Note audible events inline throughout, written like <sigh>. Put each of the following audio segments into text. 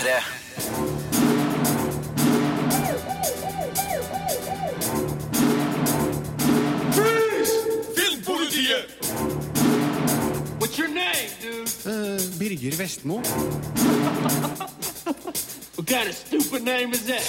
P3. Filmpolitiet! What's your name, dude? Birger Vestmo. <laughs> What kind of stupid name is that?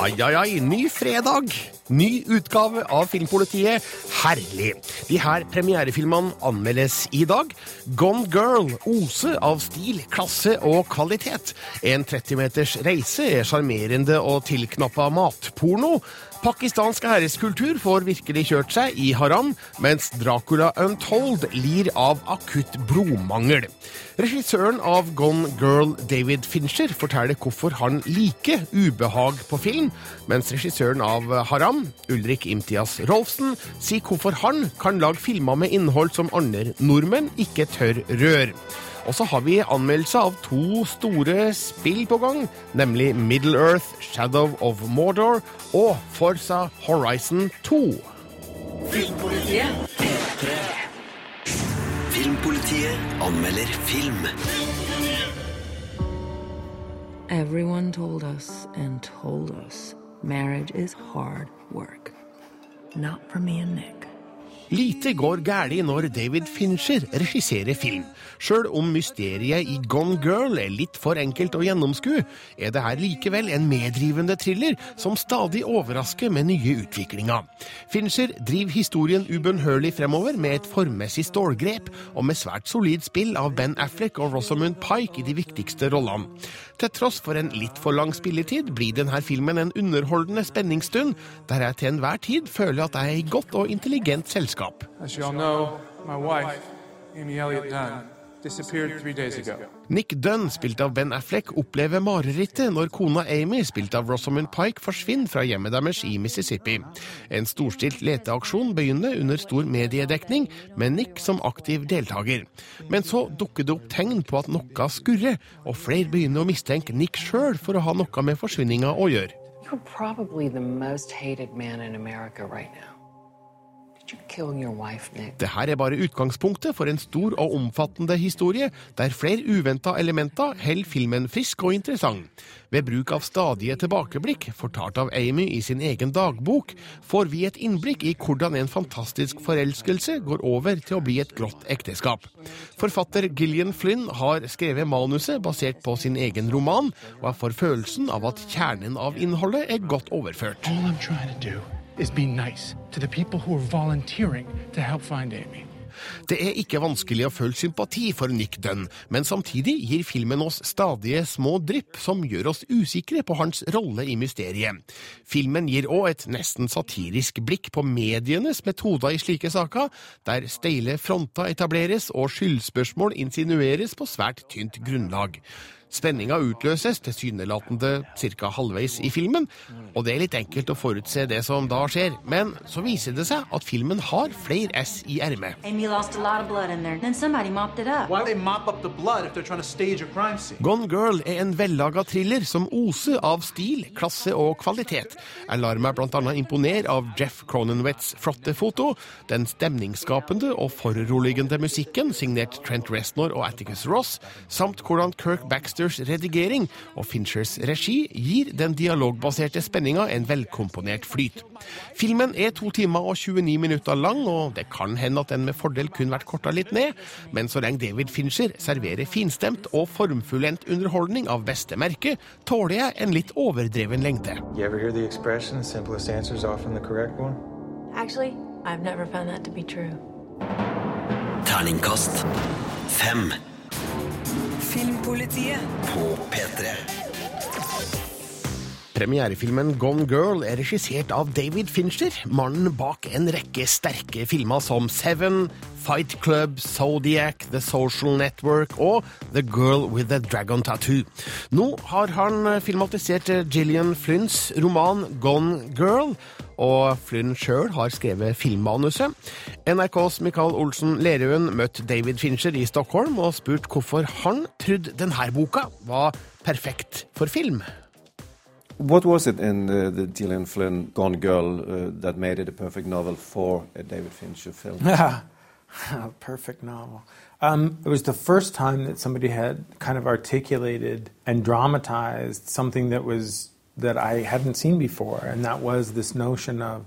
Ai, ai, ai, ny fredag! Ny utgave av Filmpolitiet. Herlig! De her premierefilmene anmeldes i dag. Gone Girl oser av stil, klasse og kvalitet. En 30 meters reise er sjarmerende og tilknappa matporno. Pakistansk æreskultur får virkelig kjørt seg i haram, mens Dracula Untold lir av akutt blodmangel. Regissøren av Gone Girl, David Fincher, forteller hvorfor han liker ubehag på film, mens regissøren av Haram, Ulrik Imtias Rolfsen, sier hvorfor han kan lage filmer med innhold som andre nordmenn ikke tør røre. Og så har vi anmeldelse av to store spill på gang, nemlig Middle Earth, Shadow of Mordor og Forza Horizon 2. Filmpolitiet. Filmpolitiet anmelder film. Everyone told us and told us marriage is hard work. Not for me and Nick. Lite går galt når David Fincher regisserer film. Sjøl om mysteriet i Gone Girl er litt for enkelt å gjennomskue, er det her likevel en medrivende thriller som stadig overrasker med nye utviklinger. Fincher driver historien ubønnhørlig fremover med et formmessig stålgrep, og med svært solid spill av Ben Affleck og Rosamund Pike i de viktigste rollene. Til tross for en litt for lang spilletid blir denne filmen en underholdende spenningsstund, der jeg til enhver tid føler at jeg er i godt og intelligent selskap. As you all know, my wife, Amy Elliott Dunn, disappeared three days ago. Nick Dunn, spilt av Ben Affleck, opplever marerittet når kona Amy, spilt av Rosamund Pike, forsvinner fra hjemmet deres i Mississippi. En storstilt leteaksjon begynner under stor mediedekning, med Nick som aktiv deltaker. Men så dukker det opp tegn på at noe skurrer, og flere begynner å mistenke Nick sjøl for å ha noe med forsvinninga å gjøre. You're probably the most hated man in America right now. Det her er bare utgangspunktet for en stor og omfattende historie, der flere uventa elementer holder filmen frisk og interessant. Ved bruk av stadige tilbakeblikk, fortalt av Amy i sin egen dagbok, får vi et innblikk i hvordan en fantastisk forelskelse går over til å bli et grått ekteskap. Forfatter Gillian Flynn har skrevet manuset basert på sin egen roman, og jeg får følelsen av at kjernen av innholdet er godt overført. All I'm is be nice to the people who are volunteering to help find Amy. Det er ikke vanskelig å føle sympati for Nick Dunn, men samtidig gir filmen oss stadige små drypp som gjør oss usikre på hans rolle i mysteriet. Filmen gir òg et nesten satirisk blikk på medienes metoder i slike saker, der steile fronter etableres og skyldspørsmål insinueres på svært tynt grunnlag. Spenninga utløses tilsynelatende ca. halvveis i filmen, og det er litt enkelt å forutse det som da skjer, men så viser det seg at filmen har flere S i ermet. Gone Girl er en vellaga thriller som oser av stil, klasse og kvalitet. Jeg lar meg annet imponere av Jeff Cronenwets flotte foto, den stemningsskapende og foruroligende musikken signert Trent Reznor og Atticus Ross, samt hvordan Kirk Baxters redigering og Finchers regi gir den dialogbaserte spenninga en velkomponert flyt. Filmen er to timer og 29 minutter lang, og det kan hende at den med fordel kunne vært korta litt ned, men så lenge David Fincher serverer finstemt og formfullendt underholdning av beste merke, tåler jeg en litt overdreven lengde. You ever hear the expression, the simplest answer is often the correct one? Actually, I've never found that to be true. Terningkast fem Filmpolitiet. på P3. Premierefilmen Gone Girl er regissert av David Fincher, mannen bak en rekke sterke filmer som Seven, Fight Club, Zodiac, The Social Network og The Girl with the Dragon Tattoo. Nå har han filmatisert Gillian Flynns roman Gone Girl, og Flynn sjøl har skrevet filmmanuset. NRKs Michael Olsen Lerøen møtte David Fincher i Stockholm og spurte hvorfor han trodde denne boka var perfekt for film. What was it in uh, the Gillian Flynn Gone Girl uh, that made it a perfect novel for a David Fincher film? <laughs> Yeah. Perfect novel. Um, it was the first time that somebody had kind of articulated and dramatized something that was that I hadn't seen before, and that was this notion of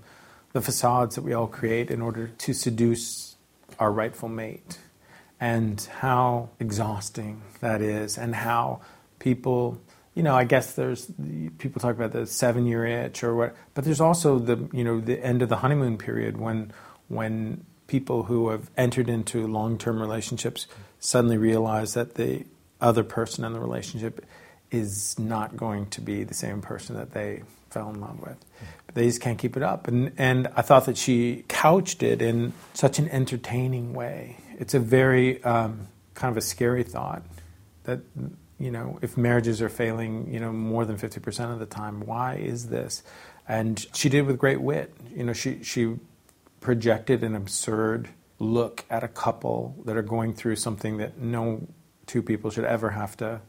the facades that we all create in order to seduce our rightful mate, and how exhausting that is, and how people you know, I guess there's people talk about the seven year itch or what, but there's also the you know the end of the honeymoon period when when people who have entered into long term relationships suddenly realize that the other person in the relationship is not going to be the same person that they fell in love with. But they just can't keep it up. And and I thought that she couched it in such an entertaining way. It's a very um, kind of a scary thought that you know, if marriages are failing, you know, more than 50% of the time, why is this? And she did with great wit. You know, she, she projected an absurd look at a couple that are going through something that no two people should ever have to.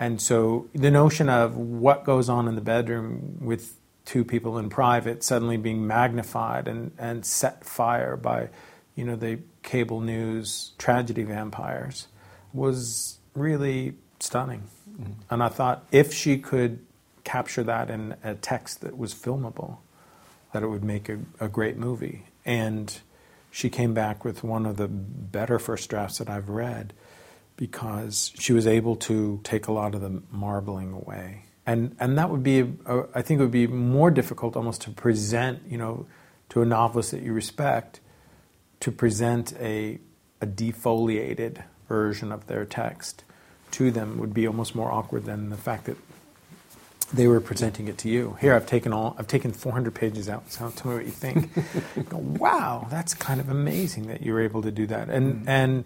And so the notion of what goes on in the bedroom with two people in private suddenly being magnified and, and set fire by, you know, the cable news tragedy vampires was really stunning. Mm-hmm. And I thought if she could capture that in a text that was filmable, that it would make a, a great movie. And she came back with one of the better first drafts that I've read because she was able to take a lot of the marbling away. And, and that would be, a, I think it would be more difficult almost to present, you know, to a novelist that you respect, to present a, a defoliated version of their text to them would be almost more awkward than the fact that they were presenting it to you. Here, I've taken all, I've taken 400 pages out. So tell me what you think. <laughs> go, wow, that's kind of amazing that you were able to do that. And mm-hmm. and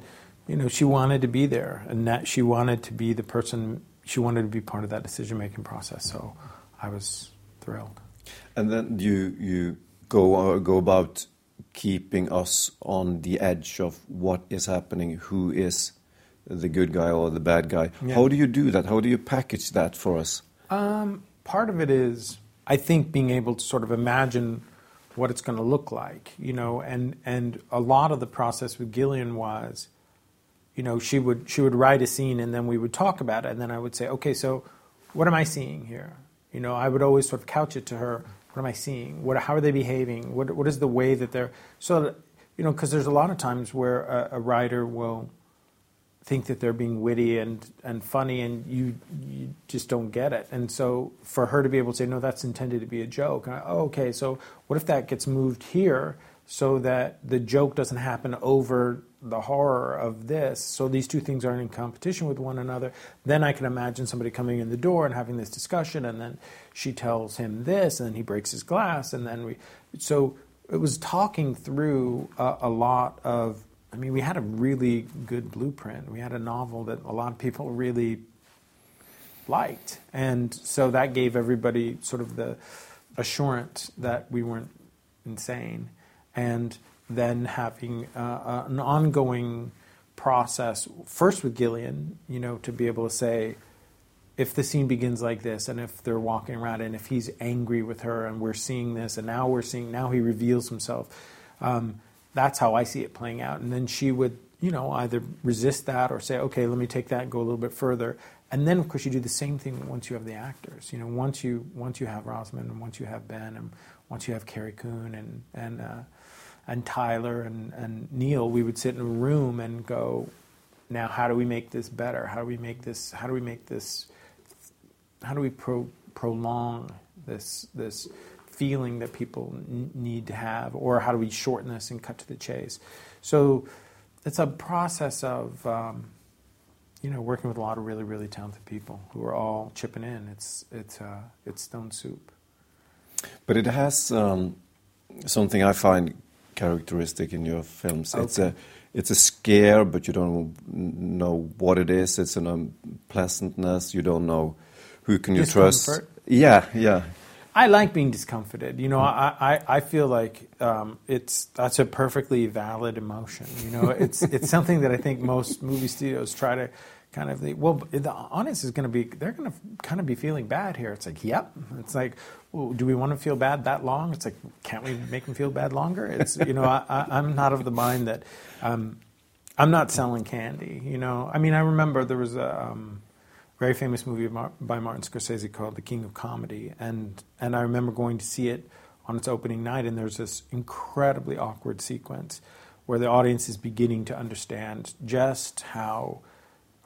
you know, she wanted to be there, and that she wanted to be the person. She wanted to be part of that decision making process. So I was thrilled. And then you you go uh, go about keeping us on the edge of what is happening, who is the good guy or the bad guy. Yeah. How do you do that? How do you package that for us? Um, part of it is, I think, being able to sort of imagine what it's going to look like, you know, and and a lot of the process with Gillian was, you know, she would she would write a scene and then we would talk about it, and then I would say, okay, so what am I seeing here? You know, I would always sort of couch it to her. What am I seeing? What, how are they behaving? What, what is the way that they're so? That, you know, because there's a lot of times where a, a writer will think that they're being witty and, and funny and you, you just don't get it. And so for her to be able to say, no, that's intended to be a joke. I, oh, okay, so what if that gets moved here so that the joke doesn't happen over the horror of this? So these two things aren't in competition with one another. Then I can imagine somebody coming in the door and having this discussion and then she tells him this and then he breaks his glass and then we, so it was talking through a, a lot of I mean, we had a really good blueprint. We had a novel that a lot of people really liked. And so that gave everybody sort of the assurance that we weren't insane. And then having uh, an ongoing process, first with Gillian, you know, to be able to say, if the scene begins like this, and if they're walking around, and if he's angry with her, and we're seeing this, and now we're seeing, now he reveals himself. Um, that's how I see it playing out. And then she would, you know, either resist that or say, okay, let me take that and go a little bit further. And then, of course, you do the same thing once you have the actors. You know, once you once you have Rosamund and once you have Ben and once you have Carrie Coon and and uh, and Tyler and, and Neil, we would sit in a room and go, now how do we make this better? How do we make this? How do we make this? How do we pro, prolong this this feeling that people n- need to have, or how do we shorten this and cut to the chase? So it's a process of um, you know working with a lot of really really talented people who are all chipping in. It's it's uh, it's stone soup. But it has um, something I find characteristic in your films. Okay. It's a it's a scare, but you don't know what it is. It's an unpleasantness. You don't know who can you trust. Yeah, yeah. I like being discomfited. You know, I, I, I feel like um, it's that's a perfectly valid emotion. You know, it's <laughs> it's something that I think most movie studios try to kind of the well the audience is going to be they're going to kind of be feeling bad here. It's like yep. It's like well, do we want to feel bad that long? It's like can't we make them feel bad longer? It's you know I, i'm not of the mind that um, i'm not selling candy you know? I mean i remember there was a um, very famous movie by martin scorsese called the king of comedy. And and i remember going to see it on its opening night and there's this incredibly awkward sequence where the audience is beginning to understand just how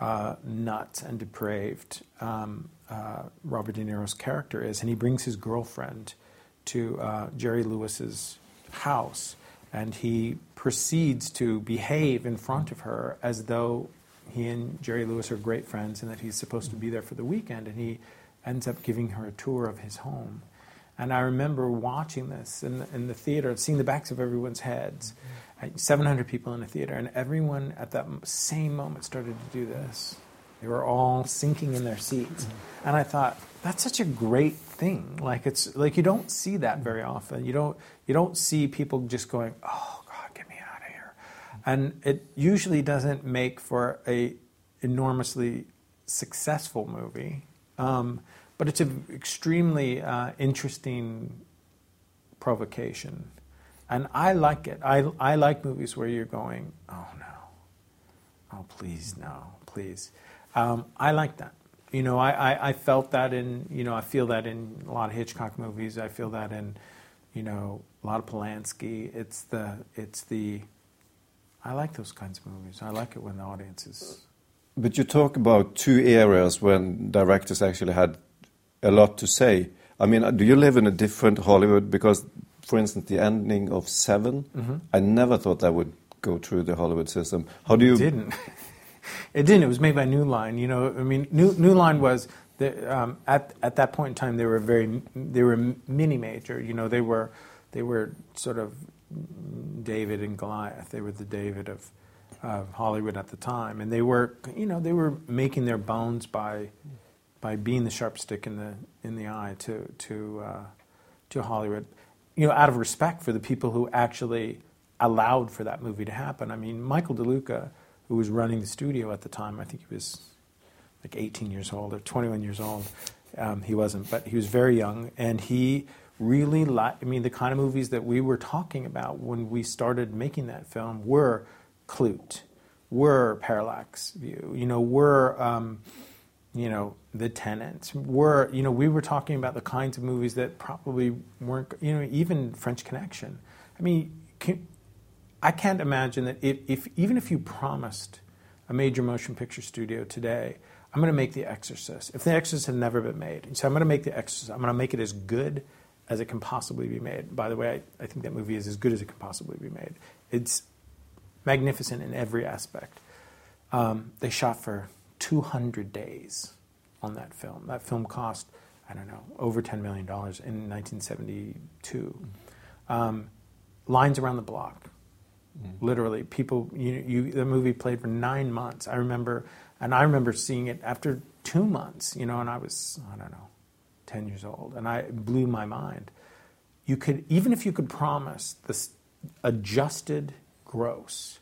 uh, nuts and depraved um, uh, Robert De Niro's character is, and he brings his girlfriend to uh, Jerry Lewis's house, and he proceeds to behave in front of her as though he and Jerry Lewis are great friends, and that he's supposed to be there for the weekend, and he ends up giving her a tour of his home. And I remember watching this in the, in the theater, seeing the backs of everyone's heads. Mm-hmm 700 people in a theater, and everyone at that same moment started to do this. They were all sinking in their seats, and I thought that's such a great thing. Like it's like you don't see that very often. You don't you don't see people just going, "Oh God, get me out of here," and it usually doesn't make for a enormously successful movie. Um, but it's an extremely uh, interesting provocation and I like it. I, I like movies where you're going, oh no, oh please, no, please. Um, I like that. You know, I, I, I, felt that in, you know, I feel that in a lot of Hitchcock movies. I feel that in, you know, a lot of Polanski. It's the, it's the, I like those kinds of movies. I like it when the audience is. But you talk about two areas when directors actually had a lot to say. I mean, do you live in a different Hollywood? Because for instance, the ending of 7 mm-hmm. I never thought that would go through the Hollywood system. How do you? It didn't. <laughs> it didn't. It was made by New Line. You know, I mean, New, New Line was the, um, at at that point in time they were very they were mini major. You know, they were they were sort of David and Goliath. They were the David of of Hollywood at the time, and they were you know they were making their bones by by being the sharp stick in the in the eye to to uh, to Hollywood you know, out of respect for the people who actually allowed for that movie to happen. I mean, Michael DeLuca, who was running the studio at the time, I think he was like 18 years old or 21 years old. Um, he wasn't, but he was very young, and he really liked. I mean, the kind of movies that we were talking about when we started making that film were Klute, were Parallax View, you know, were. Um, you know, the tenants were, you know, we were talking about the kinds of movies that probably weren't, you know, even French Connection. I mean, can, I can't imagine that if, if, even if you promised a major motion picture studio today, I'm going to make The Exorcist. If The Exorcist had never been made, so I'm going to make The Exorcist. I'm going to make it as good as it can possibly be made. By the way, I, I think that movie is as good as it can possibly be made. It's magnificent in every aspect. Um, they shot for 200 days on that film. That film cost, I don't know, over $10 million in 1972. Um, lines around the block. Mm. Literally, people, you, you, the movie played for nine months. I remember, and I remember seeing it after two months, you know, and I was, I don't know, 10 years old, and I blew my mind. You could, even if you could promise this adjusted gross,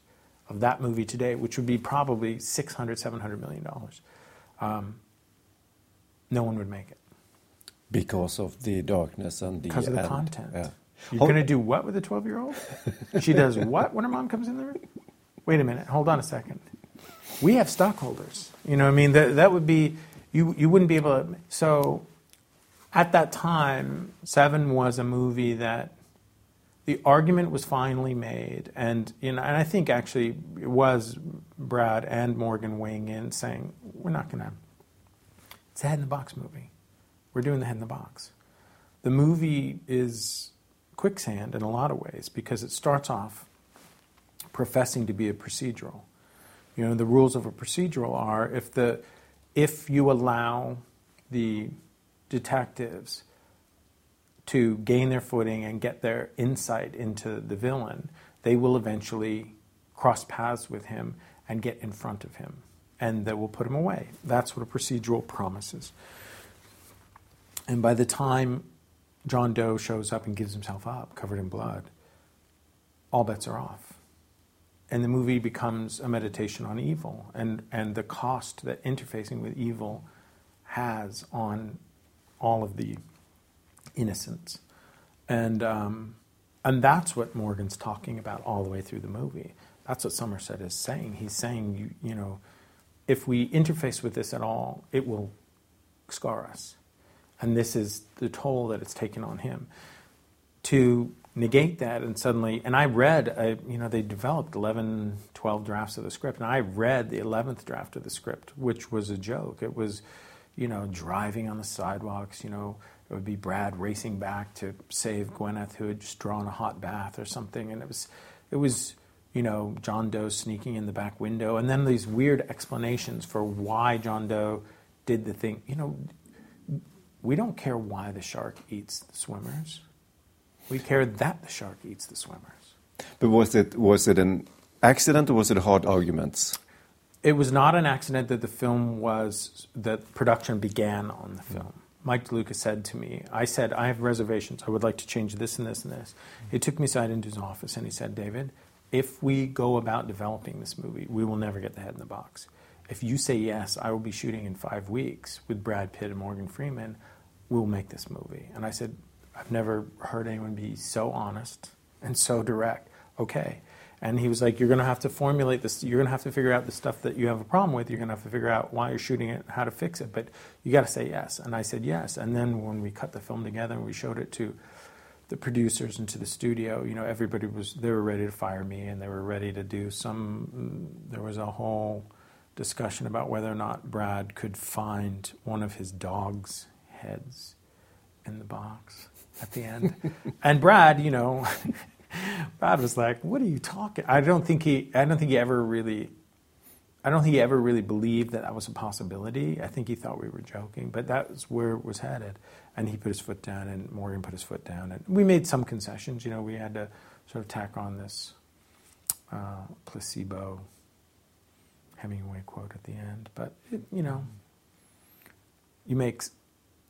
of that movie today, which would be probably 600, 700 million dollars, um, no one would make it. Because of the darkness and the because of the end. content. Yeah. You're going to do what with a 12 year old? she does what when her mom comes in the room? Wait a minute, hold on a second. We have stockholders. You know, I mean, that, that would be, you, you wouldn't be able to. So at that time, Seven was a movie that the argument was finally made, and you know, and I think actually it was Brad and Morgan weighing in, saying we're not going to. It's a head in the box movie. We're doing the head in the box. The movie is quicksand in a lot of ways because it starts off professing to be a procedural. You know, the rules of a procedural are if the if you allow the detectives to gain their footing and get their insight into the villain, they will eventually cross paths with him and get in front of him. And they will put him away. That's what a procedural promises. And by the time John Doe shows up and gives himself up, covered in blood, all bets are off. and the movie becomes a meditation on evil and, and the cost that interfacing with evil has on all of the innocents. And, um, and that's what Morgan's talking about all the way through the movie. That's what Somerset is saying. He's saying, you, you know, if we interface with this at all, it will scar us. And this is the toll that it's taken on him. To negate that and suddenly, and I read, I, you know, they developed 11, 12 drafts of the script, and I read the 11th draft of the script, which was a joke. It was, you know, driving on the sidewalks, you know, it would be Brad racing back to save Gwyneth, who had just drawn a hot bath or something, and it was, it was, you know, John Doe sneaking in the back window, and then these weird explanations for why John Doe did the thing. You know, we don't care why the shark eats the swimmers. We care that the shark eats the swimmers. But was it was it an accident or was it hard arguments? It was not an accident that the film was that production began on the mm-hmm. film. Mike DeLuca said to me, I said, I have reservations. I would like to change this and this and this. He took me aside into his office and he said, David, if we go about developing this movie, we will never get the head in the box. If you say yes, I will be shooting in five weeks with Brad Pitt and Morgan Freeman, we'll make this movie. And I said, I've never heard anyone be so honest and so direct. Okay. And he was like, You're going to have to formulate this. You're going to have to figure out the stuff that you have a problem with. You're going to have to figure out why you're shooting it, how to fix it. But you got to say yes. And I said yes. And then when we cut the film together and we showed it to the producers and to the studio, you know, everybody was, they were ready to fire me and they were ready to do some, there was a whole discussion about whether or not Brad could find one of his dog's heads in the box at the end. <laughs> and Brad, you know, <laughs> Brad was like, "What are you talking?" I don't think he. I don't think he ever really. I don't think he ever really believed that that was a possibility. I think he thought we were joking, but that was where it was headed. And he put his foot down, and Morgan put his foot down, and we made some concessions. You know, we had to sort of tack on this uh, placebo Hemingway quote at the end. But it, you know, you make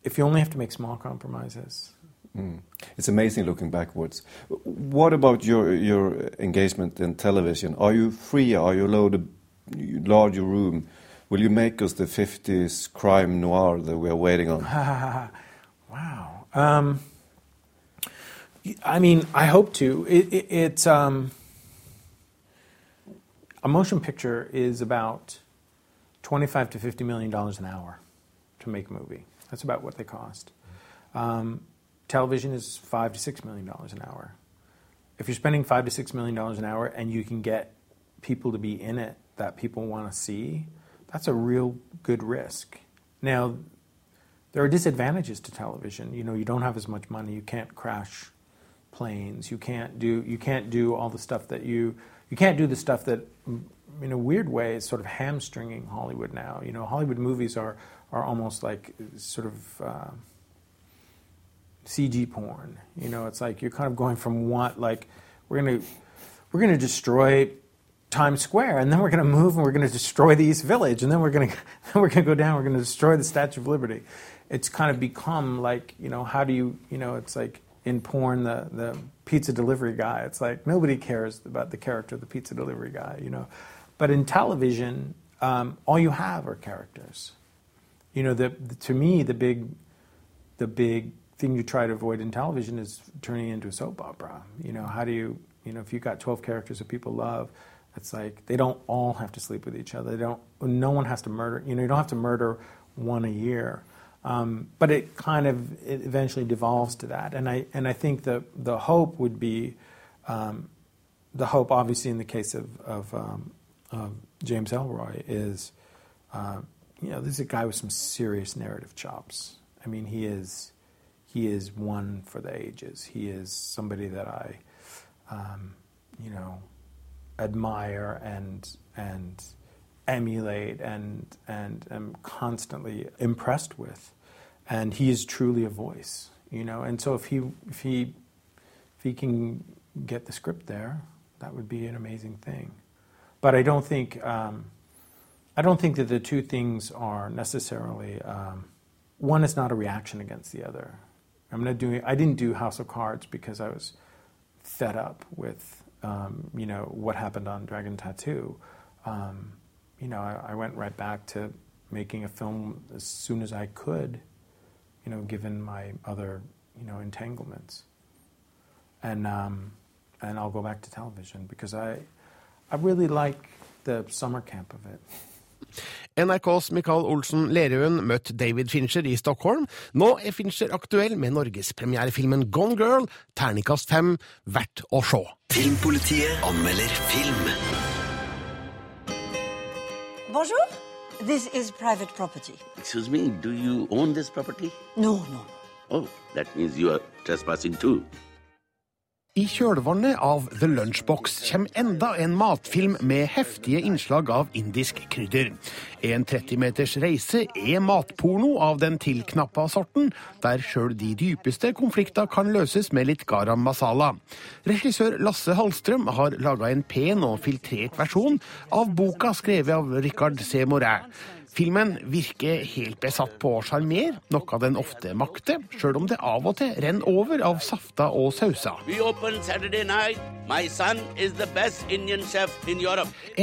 if you only have to make small compromises. Mm. It's amazing looking backwards. What about your your engagement in television? Are you free? Are you allowed a larger room? Will you make us the 50s crime noir that we're waiting on? <laughs> wow. Um, I mean, I hope to. It, it, it's um, a motion picture is about 25 to 50 million dollars an hour to make a movie. That's about what they cost. Um, television is five to six million dollars an hour. If you're spending five to six million dollars an hour and you can get people to be in it that people want to see, that's a real good risk. Now, there are disadvantages to television. You know, you don't have as much money. You can't crash planes. You can't do you can't do all the stuff that you you can't do the stuff that in a weird way is sort of hamstringing Hollywood now. You know, Hollywood movies are are almost like sort of uh, CG porn. You know, it's like you're kind of going from what like we're gonna we're gonna destroy Times Square, and then we're gonna move and we're gonna destroy the East Village, and then we're gonna <laughs> we're gonna go down. We're gonna destroy the Statue of Liberty. It's kind of become like you know how do you you know it's like in porn the the pizza delivery guy. It's like nobody cares about the character of the pizza delivery guy. You know, but in television, um, all you have are characters. You know, the, the, to me the big the big thing you try to avoid in television is turning into a soap opera. You know, how do you, you know, if you've got 12 characters that people love, it's like they don't all have to sleep with each other. They don't, no one has to murder, you know, you don't have to murder one a year. Um, but it kind of it eventually devolves to that. And I, and I think the, the hope would be um, the hope, obviously, in the case of, of, um, of James Ellroy, is uh, you know, this is a guy with some serious narrative chops. I mean, he is he is one for the ages. He is somebody that I, um, you know, admire and and emulate and and am constantly impressed with, and he is truly a voice, you know. And so if he if he if he can get the script there, that would be an amazing thing. But I don't think um, I don't think that the two things are necessarily. Um, one is not a reaction against the other. I'm not doing. I didn't do House of Cards because I was fed up with um, you know, what happened on Dragon Tattoo, um, you know, I, I went right back to making a film as soon as I could, you know, given my other, you know, entanglements. And, um, and I'll go back to television because I, I really like the summer camp of it. NRKs Mikael Olsen Lerøen møtte David Fincher i Stockholm. Nå er Fincher aktuell med norgespremierefilmen Gone Girl, terningkast fem, verdt å se. Filmpolitiet anmelder film. Bonjour. This is private property. Excuse me, do you own this property? No, no. Oh, that means you are trespassing too. I kjølvannet av The Lunchbox kommer enda en matfilm med heftige innslag av indisk krydder. En 30 meters reise er matporno av den tilknappa sorten, der sjøl de dypeste konflikter kan løses med litt garam masala. Regissør Lasse Hallstrøm har laga en pen og filtrert versjon av boka skrevet av Richard C. Morin. Filmen virker helt besatt på å sjarmere, noe den ofte makter, sjøl om det av og til renner over av safter og sauser.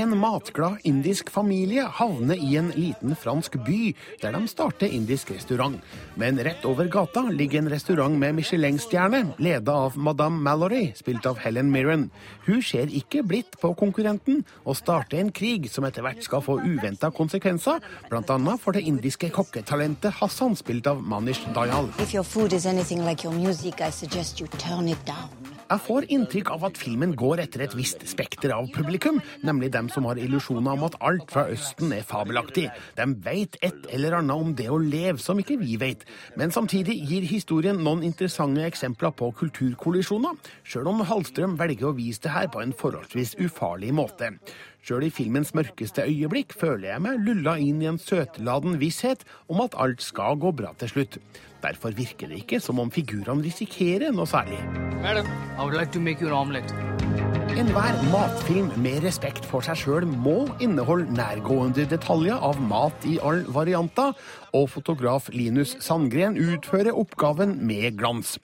En matglad indisk familie havner i en liten fransk by, der de starter indisk restaurant. Men rett over gata ligger en restaurant med Michelin-stjerne, leda av Madame Mallory, spilt av Helen Mirren. Hun ser ikke blitt på konkurrenten, og starter en krig som etter hvert skal få uventa konsekvenser, bl.a. for det indiske kokketalentet Hassan, spilt av Manish Dayal. If your food is anything like your music, I suggest you turn it down. Jeg får inntrykk av at filmen går etter et visst spekter av publikum, nemlig dem som har illusjoner om at alt fra Østen er fabelaktig. De veit et eller annet om det å leve som ikke vi veit. Men samtidig gir historien noen interessante eksempler på kulturkollisjoner, sjøl om Hallstrøm velger å vise det her på en forholdsvis ufarlig måte. Sjøl i filmens mørkeste øyeblikk føler jeg meg lulla inn i en søtladen visshet om at alt skal gå bra til slutt. Derfor virker det ikke som om figurene risikerer noe særlig. Madam, I would like to make you an omelette. Enhver matfilm med respekt for seg sjøl må inneholde nærgående detaljer av mat i all varianter, og fotograf Linus Sandgren utfører oppgaven med glans.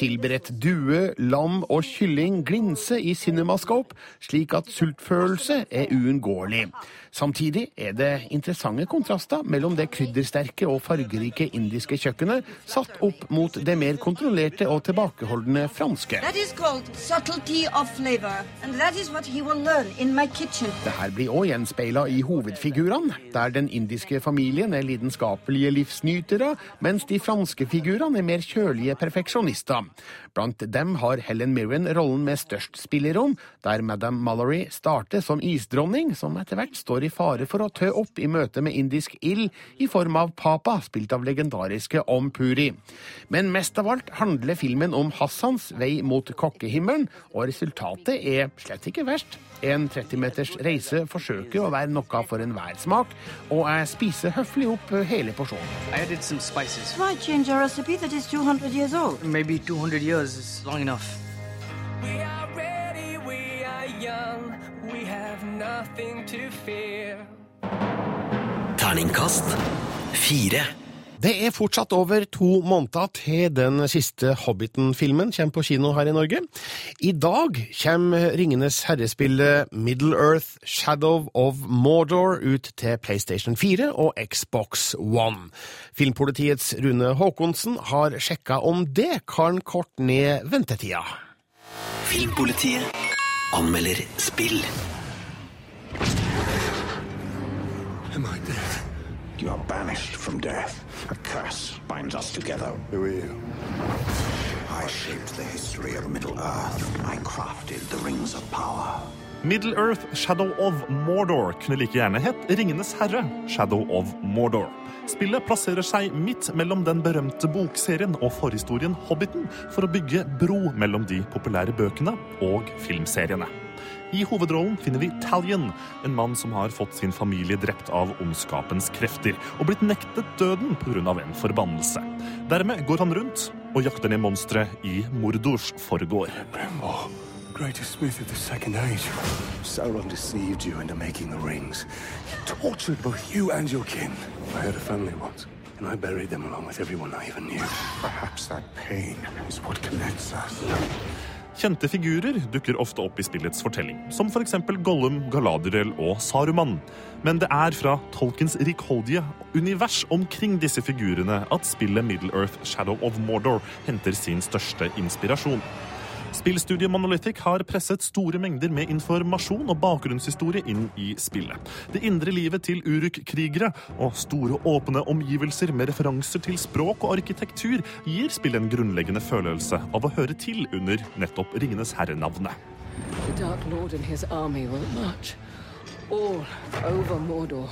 Tilberedt due, lam og kylling glinser i cinemascope, slik at sultfølelse er uunngåelig. Samtidig er det interessante kontraster mellom det kryddersterke og fargerike indiske kjøkkenet satt opp mot det mer kontrollerte og tilbakeholdne franske. Det her blir òg gjenspeila i hovedfigurene, der den indiske familien er lidenskapelige livsnytere, mens de franske figurene er mer kjølige perfeksjonister. Blant dem har Helen Mirren rollen med størst spillerom, der Madame Mallory starter som isdronning, som etter hvert står i fare for å tø opp i møte med indisk ild i form av Papa, spilt av legendariske Om Puri. Men mest av alt handler filmen om Hassans vei mot kokkehimmelen, og resultatet er slett ikke verst. En 30 meters reise forsøker å være noe for enhver smak, og jeg spiser høflig opp hele porsjonen. I added some spices. Why change a recipe that is 200 years old? Maybe 200 years is long enough. We are ready, we are young, we have nothing to fear. Terningkast fire. Det er fortsatt over to måneder til den siste Hobbiten-filmen kommer på kino her i Norge. I dag kommer Ringenes herrespillet Middle Earth Shadow of Mordor ut til PlayStation 4 og Xbox One. Filmpolitiets Rune Haakonsen har sjekka om det kan korte ned ventetida. Filmpolitiet anmelder spill. Am I dead? You are banished from death. A curse binds us together. Who are you? I shaped the history of Middle-earth. I crafted the rings of power. Middle Earth Shadow of Mordor kunne like gjerne hett Ringenes herre Shadow of Mordor. Spillet plasserer seg midt mellom den berømte bokserien og forhistorien Hobbiten for å bygge bro mellom de populære bøkene og filmseriene. I hovedrollen finner vi Talion, en mann som har fått sin familie drept av ondskapens krefter og blitt nektet døden pga. en forbannelse. Dermed går han rundt og jakter ned monstre i Mordors forgård. Brembo, greatest smith of the second age. Sauron deceived you into making the rings. He tortured both you and your kin. I had a family once, and I buried them along with everyone I even knew. Perhaps that pain is what connects us. Kjente figurer dukker ofte opp i spillets fortelling, som f.eks. Gollum, Galadriel og Saruman. Men det er fra Tolkens rikholdige univers omkring disse figurene at spillet Middle-earth Shadow of Mordor henter sin største inspirasjon. Spillstudiet Monolithic har presset store mengder med informasjon og bakgrunnshistorie inn i spillet. Det indre livet til Uruk-krigere og store åpne omgivelser med referanser til språk og arkitektur gir spillet en grunnleggende følelse av å høre til under nettopp Ringenes herre-navnet. All over Mordor.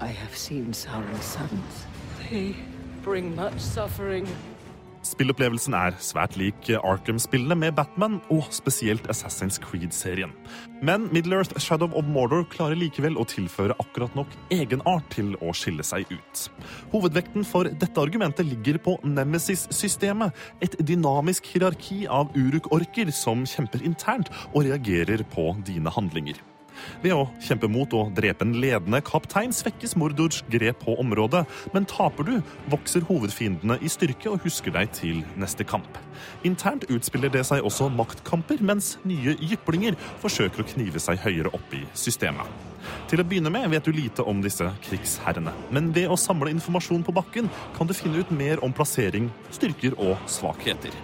I have seen Sauron's sons. They bring much suffering. Spillopplevelsen er svært lik Arkham-spillene med Batman og spesielt Assassin's Creed-serien. Men Middle-earth Shadow of Mordor klarer likevel å tilføre akkurat nok egenart til å skille seg ut. Hovedvekten for dette argumentet ligger på Nemesis-systemet, et dynamisk hierarki av uruk-orker som kjemper internt og reagerer på dine handlinger. Ved å kjempe mot og drepe en ledende kaptein svekkes Mordors grep på området, men taper du, vokser hovedfiendene i styrke og husker deg til neste kamp. Internt utspiller det seg også maktkamper, mens nye jyplinger forsøker å knive seg høyere opp i systemet. Til å begynne med vet du lite om disse krigsherrene, men ved å samle informasjon på bakken kan du finne ut mer om plassering, styrker og svakheter.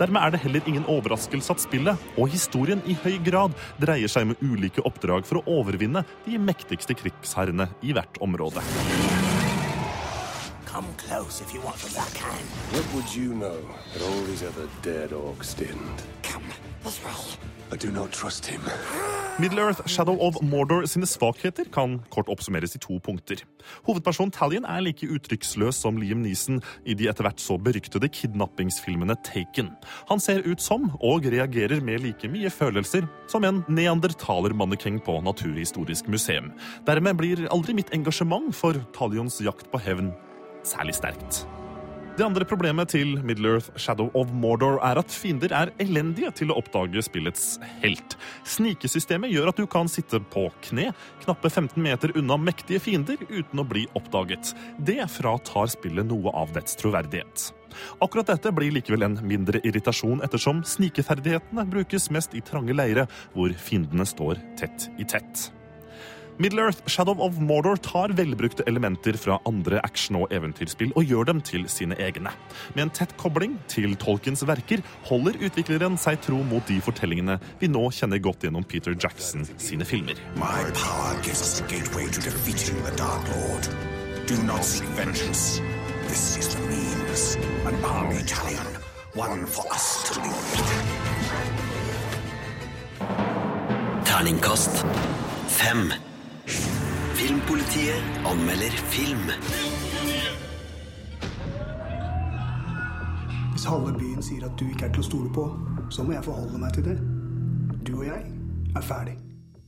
Dermed er det heller ingen overraskelse at spillet og historien i høy grad dreier seg med ulike oppdrag for å overvinne de mektigste krigsherrene i hvert område. Come close if you want from that hand. What would you know that all these other dead orcs didn't? Come this way. Him. Middle-earth Shadow of Mordor sine svakheter kan kort oppsummeres i to punkter. Hovedpersonen Talion er like uttrykksløs som Liam Neeson i de etter hvert så beryktede kidnappingsfilmene Taken. Han ser ut som, og reagerer med like mye følelser, som en neandertaler-mannekeng på Naturhistorisk museum. Dermed blir aldri mitt engasjement for Talions jakt på hevn særlig sterkt. Det andre problemet til Middle-earth Shadow of Mordor er at fiender er elendige til å oppdage spillets helt. Snikesystemet gjør at du kan sitte på kne, knappe 15 meter unna mektige fiender uten å bli oppdaget. Det fratar spillet noe av dets troverdighet. Akkurat dette blir likevel en mindre irritasjon, ettersom snikeferdighetene brukes mest i trange leire, hvor fiendene står tett i tett. Middle-earth Shadow of Mordor tar velbrukte elementer fra andre action- og eventyrspill og gjør dem til sine egne. Med en tett kobling til Tolkens verker holder utvikleren seg tro mot de fortellingene vi nå kjenner godt gjennom Peter Jackson sine filmer. My power gives us a gateway to defeating the Dark Lord. Do not seek vengeance. This is the means. An army talion. One for us to lead. Terningkast fem. Filmpolitiet anmelder film. Hvis halve byen sier at du ikke er til å stole på, så må jeg forholde meg til det. Du og jeg er ferdig.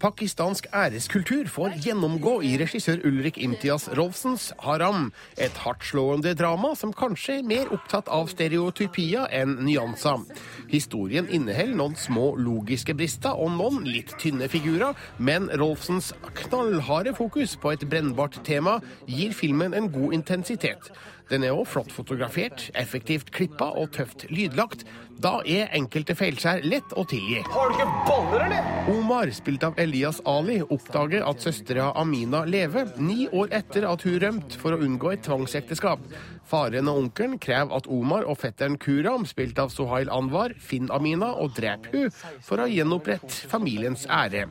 Pakistansk æreskultur får gjennomgå i regissør Ulrik Imtias Rolfsens Haram, et hardtslående drama som kanskje er mer opptatt av stereotypia enn nyanser. Historien inneholder noen små logiske brister og noen litt tynne figurer, men Rolfsens knallharde fokus på et brennbart tema gir filmen en god intensitet. Den er òg flott fotografert, effektivt klippa og tøft lydlagt. Da er enkelte feilskjær lett å tilgi. Har du ikke boller, eller? Omar, spilt av Elias Ali, oppdager at søstera Amina lever, ni år etter at hun rømte for å unngå et tvangsekteskap. Faren og onkelen krever at Omar og fetteren Kuram, spilt av Sohail Anwar, finner Amina og dreper hun for å gjenopprette familiens ære.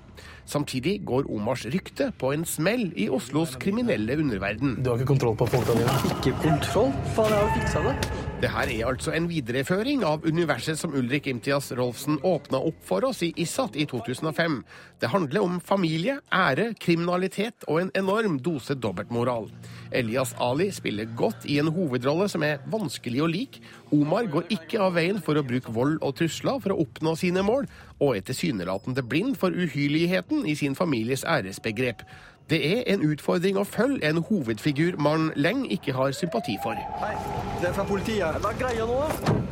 Samtidig går Omars rykte på en smell i Oslos kriminelle underverden. Du har ikke kontroll på folka dine? Ikke kontroll? Faen, jeg har jo fiksa det. Det her er altså en videreføring av universet som Ulrik Imtias Rolfsen åpna opp for oss i Issat i 2005. Det handler om familie, ære, kriminalitet og en enorm dose dobbeltmoral. Elias Ali spiller godt i en hovedrolle som er vanskelig å like. Omar går ikke av veien for å bruke vold og trusler for å oppnå sine mål, og er tilsynelatende blind for uhyrligheten i sin families æresbegrep. Det er en utfordring å følge en hovedfigur man lenge ikke har sympati for. Hei, det er fra politiet. Hva er greia nå.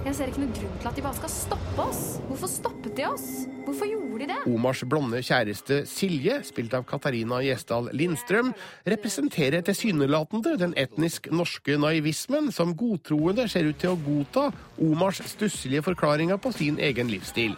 Jeg ser ikke noen grunn til at de bare skal stoppe oss. Hvorfor stoppet de oss? Hvorfor gjorde de det? Omars blonde kjæreste Silje, spilt av Katarina Gjesdal Lindstrøm, representerer tilsynelatende den etnisk norske naivismen som godtroende ser ut til å godta Omars stusselige forklaringer på sin egen livsstil.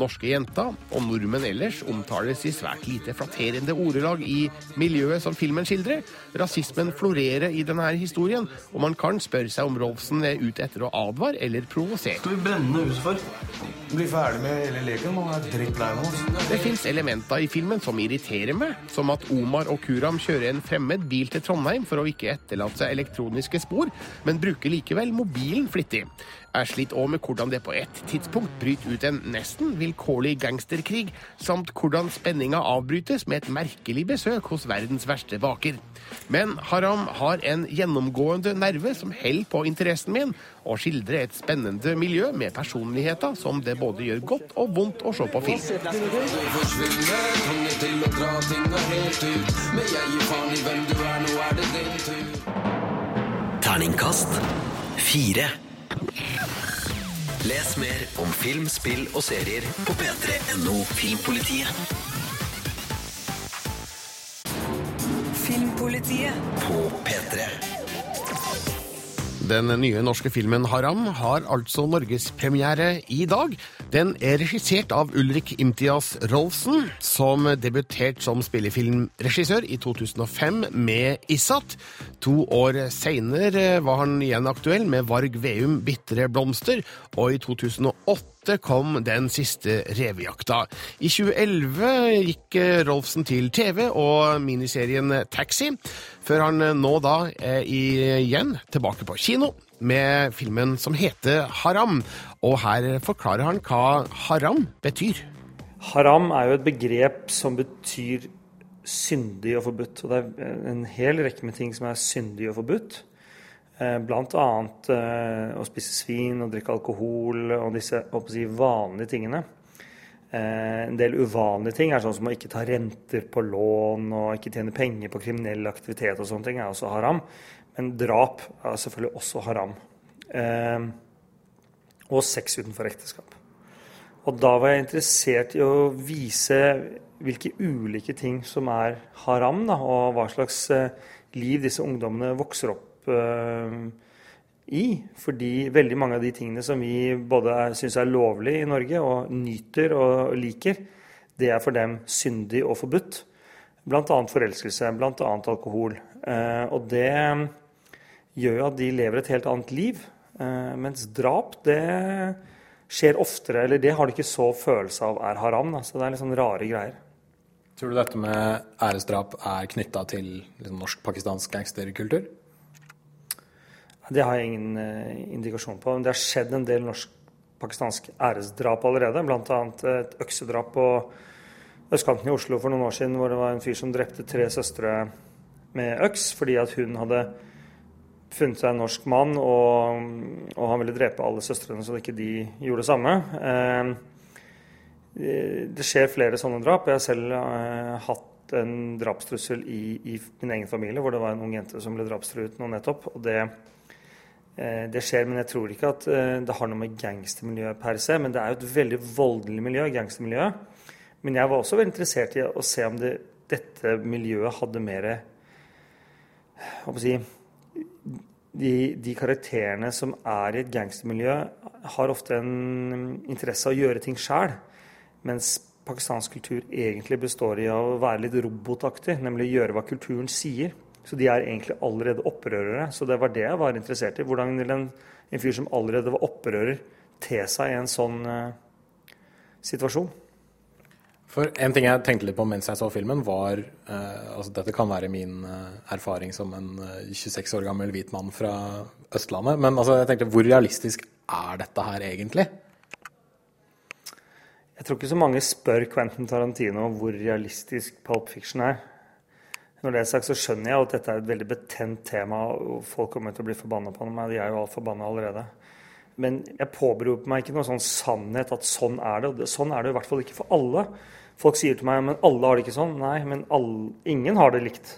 Norske jenta og nordmenn ellers omtales i svært lite flatterende ordelag i miljøet som filmen skildrer. Rasismen florerer i denne historien, og man kan spørre seg om Rolfsen er ute etter å advare eller provosere. Skal vi brenne huset for? Bli ferdig med hele leken. Man er drittlei oss. Det fins elementer i filmen som irriterer meg, som at Omar og Kuram kjører en fremmed bil til Trondheim for å ikke etterlate seg elektroniske spor, men bruker likevel mobilen flittig. Jeg sliter òg med hvordan det på et tidspunkt bryter ut en nesten vilkårlig gangsterkrig, samt hvordan spenninga avbrytes med et merkelig besøk hos verdens verste baker. Men Haram har en gjennomgående nerve som holder på interessen min, og skildrer et spennende miljø med personligheter som det både gjør godt og vondt å se på film. Terningkast fire. Les mer om film, spill og serier på p3.no Filmpolitiet. Filmpolitiet. På P3. Den nye norske filmen Haram har altså norgespremiere i dag. Den er regissert av Ulrik Imtias Rolfsen, som debuterte som spillefilmregissør i 2005 med Issat. To år seinere var han igjen aktuell med Varg Veum Bitre blomster, og i 2008 kom den siste revejakta. I 2011 gikk Rolfsen til TV og miniserien Taxi, før han nå da er igjen tilbake på kino med filmen som heter Haram. Og her forklarer han hva haram betyr. Haram er jo et begrep som betyr syndig og forbudt. Og det er en hel rekke med ting som er syndig og forbudt. Eh, Blant annet eh, å spise svin og drikke alkohol og disse si, vanlige tingene. Eh, En del uvanlige ting er sånn som å ikke ta renter på lån og ikke tjene penger på kriminell aktivitet og sånne ting er også haram. Men drap er selvfølgelig også haram. Eh, og sex utenfor ekteskap. Og da var jeg interessert i å vise hvilke ulike ting som er haram, da, og hva slags eh, liv disse ungdommene vokser opp eh, i. Fordi veldig mange av de tingene som vi både syns er lovlig i Norge, og nyter og liker, det er for dem syndig og forbudt. Bl.a. forelskelse, bl.a. alkohol. Eh, og det gjør jo at de lever et helt annet liv. Eh, mens drap, det skjer oftere, eller det har de ikke så følelse av er haram. Så det er litt sånn rare greier. Tror du dette med æresdrap er knytta til liksom, norsk-pakistansk gangsterkultur? Det har jeg ingen eh, indikasjon på. Men det har skjedd en del norsk-pakistansk æresdrap allerede. Bl.a. et øksedrap på østkanten i Oslo for noen år siden, hvor det var en fyr som drepte tre søstre med øks fordi at hun hadde funnet seg en norsk mann, og, og han ville drepe alle søstrene så ikke de gjorde det samme. Eh, det skjer flere sånne drap. Jeg har selv eh, hatt en drapstrussel i, i, min egen familie, hvor det var en ung jente som ble drapstruet nå nettopp. og det, eh, det skjer, men jeg tror ikke at eh, det har noe med gangstermiljøet per se. Men det er jo et veldig voldelig miljø, gangstermiljøet. Men jeg var også veldig interessert i å se om det, dette miljøet hadde mer hva si, de, de, karakterene som er i et gangstermiljø, har ofte en interesse av å gjøre ting sjæl. Mens pakistansk kultur egentlig består i å være litt robotaktig, nemlig gjøre hva kulturen sier. Så de er egentlig allerede opprørere. Så det var det jeg var interessert i. Hvordan vil en, en fyr som allerede var opprører, te seg i en sånn uh, situasjon? For En ting jeg tenkte litt på mens jeg så filmen, var uh, altså Dette kan være min uh, erfaring som en 26 år gammel hvit mann fra Østlandet. Men altså, jeg tenkte, hvor realistisk er dette her egentlig? Jeg tror ikke så mange spør Quentin Tarantino hvor realistisk Pulp Fiction er. Når det er sagt, så skjønner jeg at dette er et veldig betent tema, og folk kommer til å bli forbanna på meg. De er jo alt forbanna allerede. Men jeg påberoper meg ikke noen sånn sannhet at sånn er det. Og sånn er det i hvert fall ikke for alle. Folk sier til meg men alle har det ikke sånn. Nei, men alle, ingen har det likt.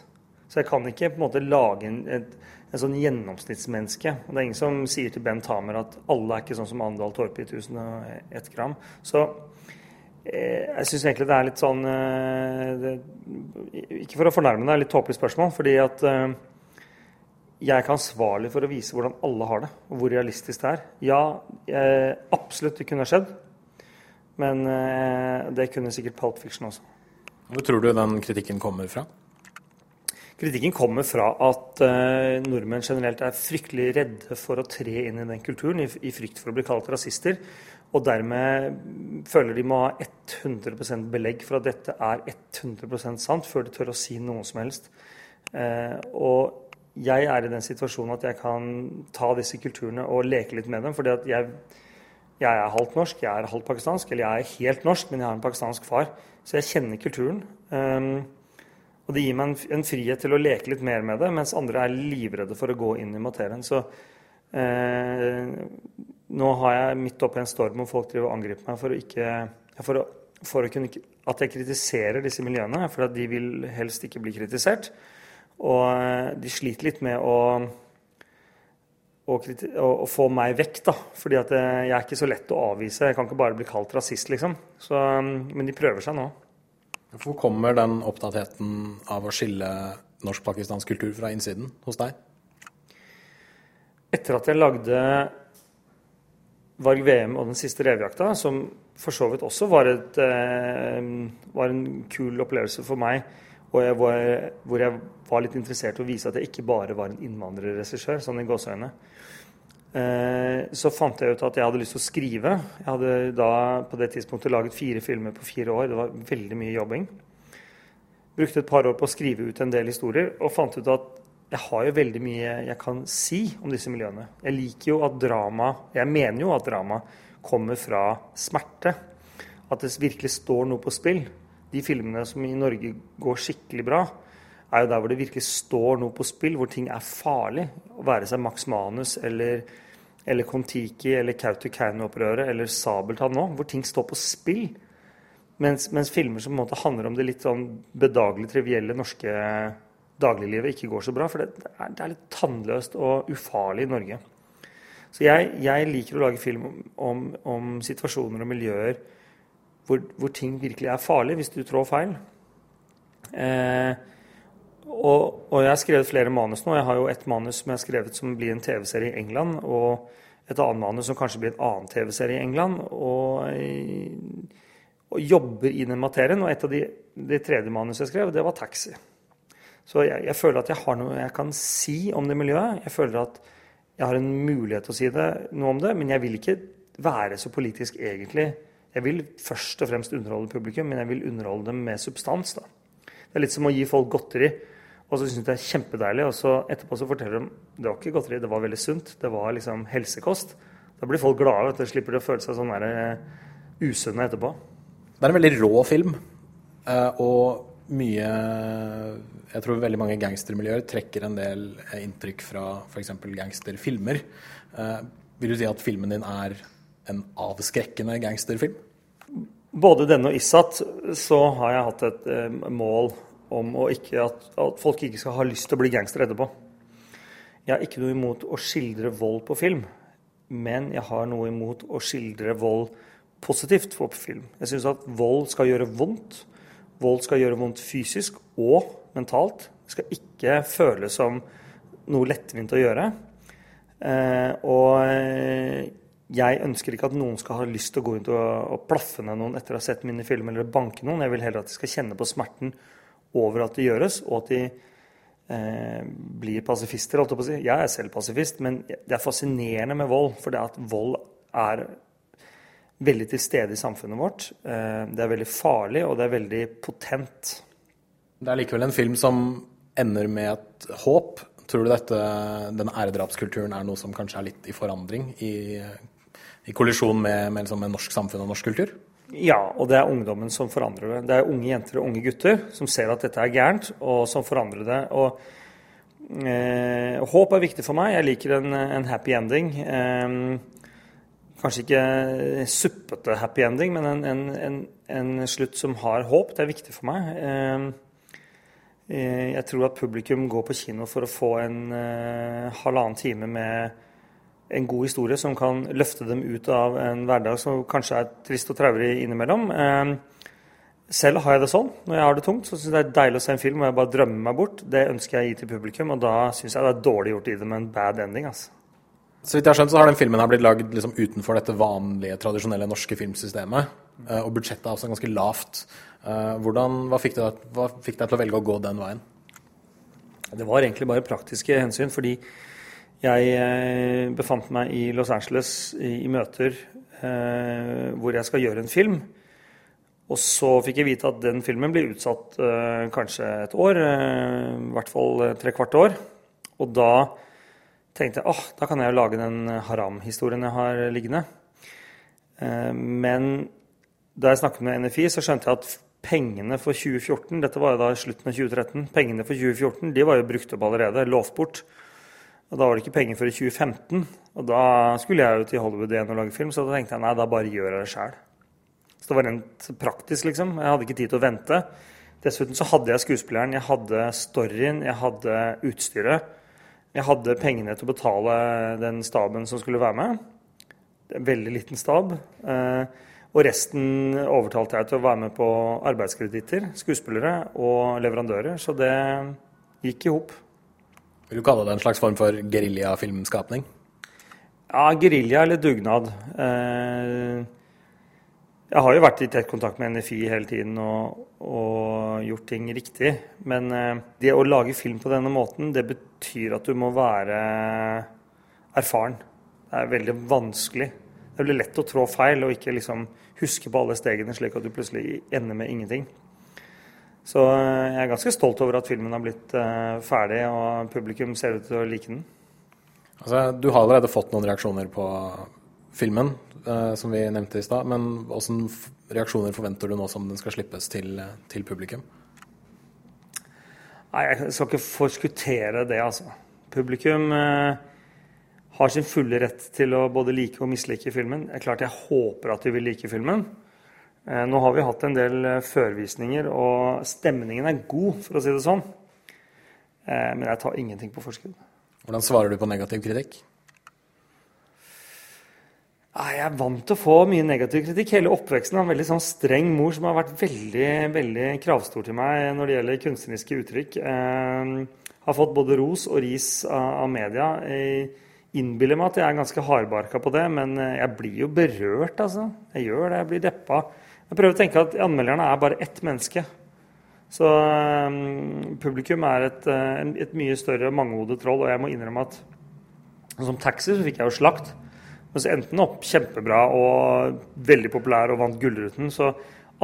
Så jeg kan ikke på en måte lage en, et, en sånn gjennomsnittsmenneske. Og det er ingen som sier til Bent Hamer at alle er ikke sånn som Andal Torpe i 1001 gram. Så jeg syns egentlig det er litt sånn eh, det, Ikke for å fornærme deg, litt tåpelig spørsmål. fordi at eh, jeg er ikke ansvarlig for å vise hvordan alle har det, og hvor realistisk det er. Ja, jeg, absolutt det kunne skjedd. Men eh, det kunne sikkert Pulp Fiction også. Hvor tror du den kritikken kommer fra? Kritikken kommer fra at eh, nordmenn generelt er fryktelig redde for å tre inn i den kulturen, i, i frykt for å bli kalt rasister. Og dermed føler de må ha 100 belegg for at dette er 100% sant, før de tør å si noe som helst. Eh, og jeg er i den situasjonen at jeg kan ta disse kulturene og leke litt med dem. fordi at jeg, jeg er halvt norsk, jeg er halvt pakistansk. Eller jeg er helt norsk, men jeg har en pakistansk far. Så jeg kjenner kulturen. Um, og det gir meg en, en, frihet til å leke litt mer med det, mens andre er livredde for å gå inn i materien. Så eh, nå har jeg midt oppi en storm hvor folk driver og angriper meg for å ikke for å, for å kunne, At jeg kritiserer disse miljøene, for at de vil helst ikke bli kritisert. Og eh, de sliter litt med å, å, å få meg vekk, da. Fordi eh, jeg er ikke så lett å avvise. Jeg kan ikke bare bli kalt rasist, liksom. Så, men de prøver seg nå. Hvor kommer den opptattheten av å skille norsk-pakistansk kultur fra innsiden hos deg? Etter at jeg lagde Varg VM og Den siste revejakta, som for så vidt også var, et, eh, var en kul opplevelse for meg, jeg var, hvor jeg var litt interessert i å vise at jeg ikke bare var en innvandrerregissør, sånn i gåseøyne, eh, så fant jeg ut at jeg hadde lyst til å skrive. Jeg hadde da på det tidspunktet laget fire filmer på fire år. Det var veldig mye jobbing. Brukte et par år på å skrive ut en del historier og fant ut at jeg har jo veldig mye jeg kan si om disse miljøene. Jeg liker jo at drama Jeg mener jo at drama kommer fra smerte. At det virkelig står noe på spill. De filmene som i Norge går skikkelig bra, er jo der hvor det virkelig står noe på spill, hvor ting er farlig. Å være seg Max Manus eller, eller Kon-Tiki eller Kautokeino-opprøret eller Sabeltann nå, hvor ting står på spill. Mens, mens, filmer som på en måte handler om det litt sånn bedagelig trivielle norske dagliglivet, ikke går så bra. For det, det, er, det er, litt tannløst og ufarlig i Norge. Så jeg, jeg liker å lage film om, om, situasjoner og miljøer hvor, hvor, ting virkelig er farlig hvis du trår feil. Eh, og, og, jeg har skrevet flere manus nå. Jeg har jo et manus som jeg har skrevet som blir en TV-serie i England. Og et annet manus som kanskje blir en annen TV-serie i England. Og, og, jobber i den materien. Og et av de, de tredje manusene jeg skrev, det var 'Taxi'. Så jeg, jeg, føler at jeg har noe jeg kan si om det miljøet. Jeg føler at jeg har en mulighet til å si det, noe om det, men jeg vil ikke være så politisk egentlig. Jeg vil først og fremst underholde publikum, men jeg vil underholde dem med substans. da. Det er litt som å gi folk godteri, og så syns de det er kjempedeilig, og så etterpå så forteller de det var ikke godteri, det var veldig sunt. Det var liksom helsekost. Da blir folk glade, vet du. Slipper de å føle seg sånn der, uh, usunne etterpå. Det er en veldig rå film, uh, og mye Jeg tror veldig mange gangstermiljøer trekker en del inntrykk fra f.eks. gangsterfilmer. Eh, vil du si at filmen din er en avskrekkende gangsterfilm? Både denne og Issat så har jeg hatt et eh, mål om ikke at, at, folk ikke skal ha lyst til å bli gangster etterpå. Jeg har ikke noe imot å skildre vold på film, men jeg har noe imot å skildre vold positivt på film. Jeg syns at vold skal gjøre vondt. Vold skal gjøre vondt fysisk og mentalt. Det skal ikke føles som noe lettvint å gjøre. Eh, og eh, jeg ønsker ikke at noen skal ha lyst til å gå rundt og, plaffe ned noen etter å ha sett mine filmer eller banke noen. Jeg vil heller at de skal kjenne på smerten over at det gjøres, og at de eh, blir pasifister. Jeg. Jeg er selv pasifist, men det er fascinerende med vold. For det at vold er veldig til stede i samfunnet vårt. Eh, det er veldig farlig, og det er veldig potent. Det er likevel en film som ender med et håp. Tror du dette, denne æredrapskulturen er noe som kanskje er litt i forandring? I, i kollisjon med, med, liksom, med, norsk samfunn og norsk kultur? Ja, og det er ungdommen som forandrer det. Det er unge jenter og unge gutter som ser at dette er gærent, og som forandrer det. Og eh, håp er viktig for meg. Jeg liker en, en happy ending. Eh, Kanskje ikke suppete happy ending, men en, en, en, en, slutt som har håp. Det er viktig for meg. Ehm, eh, jeg tror at publikum går på kino for å få en uh, halvannen time med en god historie som kan løfte dem ut av en hverdag som kanskje er trist og traurig innimellom. Um, selv har jeg det sånn. Når jeg har det tungt, så syns jeg det er deilig å se en film hvor jeg bare drømmer meg bort. Det ønsker jeg å gi til publikum, og da syns jeg det er dårlig gjort i det med en bad ending. altså. Så vidt jeg har skjønt, så har den filmen her blitt lagd liksom utenfor dette vanlige, tradisjonelle norske filmsystemet. eh, og budsjettet er også ganske lavt. Eh, Hvordan, hva, fikk deg, hva fikk deg til å velge å gå den veien? Det var egentlig bare praktiske hensyn, fordi jeg eh, befant meg i Los Angeles i, møter eh, hvor jeg skal gjøre en film. Og så fikk jeg vite at den filmen blir utsatt eh, kanskje et år, eh, i hvert fall trekvart tre kvart år. Og da tenkte jeg åh, da kan jeg jo lage den haram-historien jeg har liggende. Eh, men da jeg snakket med NFI, så skjønte jeg at pengene for 2014 Dette var jo da slutten av 2013. Pengene for 2014 de var jo brukt opp allerede, lovt bort. Og da var det ikke penger før i 2015. Og da skulle jeg jo til Hollywood igjen og lage film, så da tenkte jeg nei, da bare gjør jeg det sjæl. Så det var rent praktisk, liksom. Jeg hadde ikke tid til å vente. Dessuten så hadde jeg skuespilleren, jeg hadde storyen, jeg hadde utstyret. Jeg hadde pengene til å betale den staben som skulle være med. En veldig liten stab. Eh, og resten overtalte jeg til å være med på arbeidskreditter, skuespillere og leverandører. Så det gikk i hop. Vil du kalle det en slags form for geriljafilmskapning? Ja, gerilja eller dugnad. Eh, jeg har jo vært i tett kontakt med NFI hele tiden og, og gjort ting riktig. Men eh, det å lage film på denne måten, det betyr at du må være erfaren. Det er veldig vanskelig. Det blir lett å trå feil og ikke liksom huske på alle stegene, slik at du plutselig ender med ingenting. Så eh, jeg er ganske stolt over at filmen har blitt eh, ferdig, og publikum ser ut til å like den. Altså, du har allerede fått noen reaksjoner på filmen, eh, som vi nevnte i stad. Men hvilke reaksjoner forventer du nå som den skal slippes til, til publikum? Nei, Jeg skal ikke forskuttere det, altså. Publikum eh, har sin fulle rett til å både like og mislike filmen. Det er klart Jeg håper at de vil like filmen. Eh, nå har vi hatt en del eh, førvisninger, og stemningen er god, for å si det sånn. Eh, men jeg tar ingenting på forskudd. Hvordan svarer du på negativ kritikk? Jeg er vant til å få mye negativ kritikk. Hele oppveksten av en veldig sånn streng mor som har vært veldig veldig kravstor til meg når det gjelder kunstneriske uttrykk. Jeg har fått både ros og ris av, media. Jeg innbiller meg at jeg er ganske hardbarka på det, men jeg blir jo berørt, altså. Jeg gjør det. Jeg blir deppa. Jeg prøver å tenke at anmelderne er bare ett menneske. Så um, publikum er et, uh, et mye større mangehodet troll, og jeg må innrømme at som taxi så fikk jeg jo slakt. Men så endte den opp kjempebra og veldig populær og vant Gullruten. Så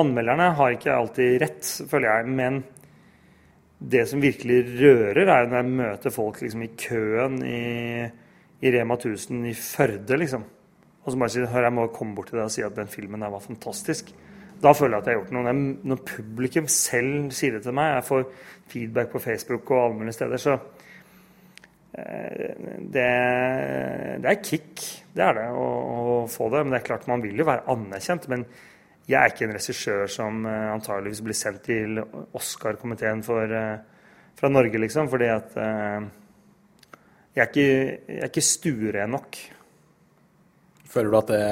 anmelderne har ikke alltid rett, føler jeg. Men det som virkelig rører, er jo når jeg møter folk liksom, i køen i, i Rema 1000 i Førde, liksom. Og så bare sier hør, jeg må komme bort til deg og si at den filmen der var fantastisk. Da føler jeg at jeg har gjort noe. Når publikum selv sier det til meg, jeg får feedback på Facebook og alle mulige steder, så det, det er kick, det er det, å, å, få det. Men det er klart man vil jo være anerkjent. Men jeg er ikke en regissør som uh, antageligvis blir sendt til Oscar-komiteen uh, fra Norge, liksom. Fordi at jeg, er ikke, jeg ikke stuere nok. Føler du at det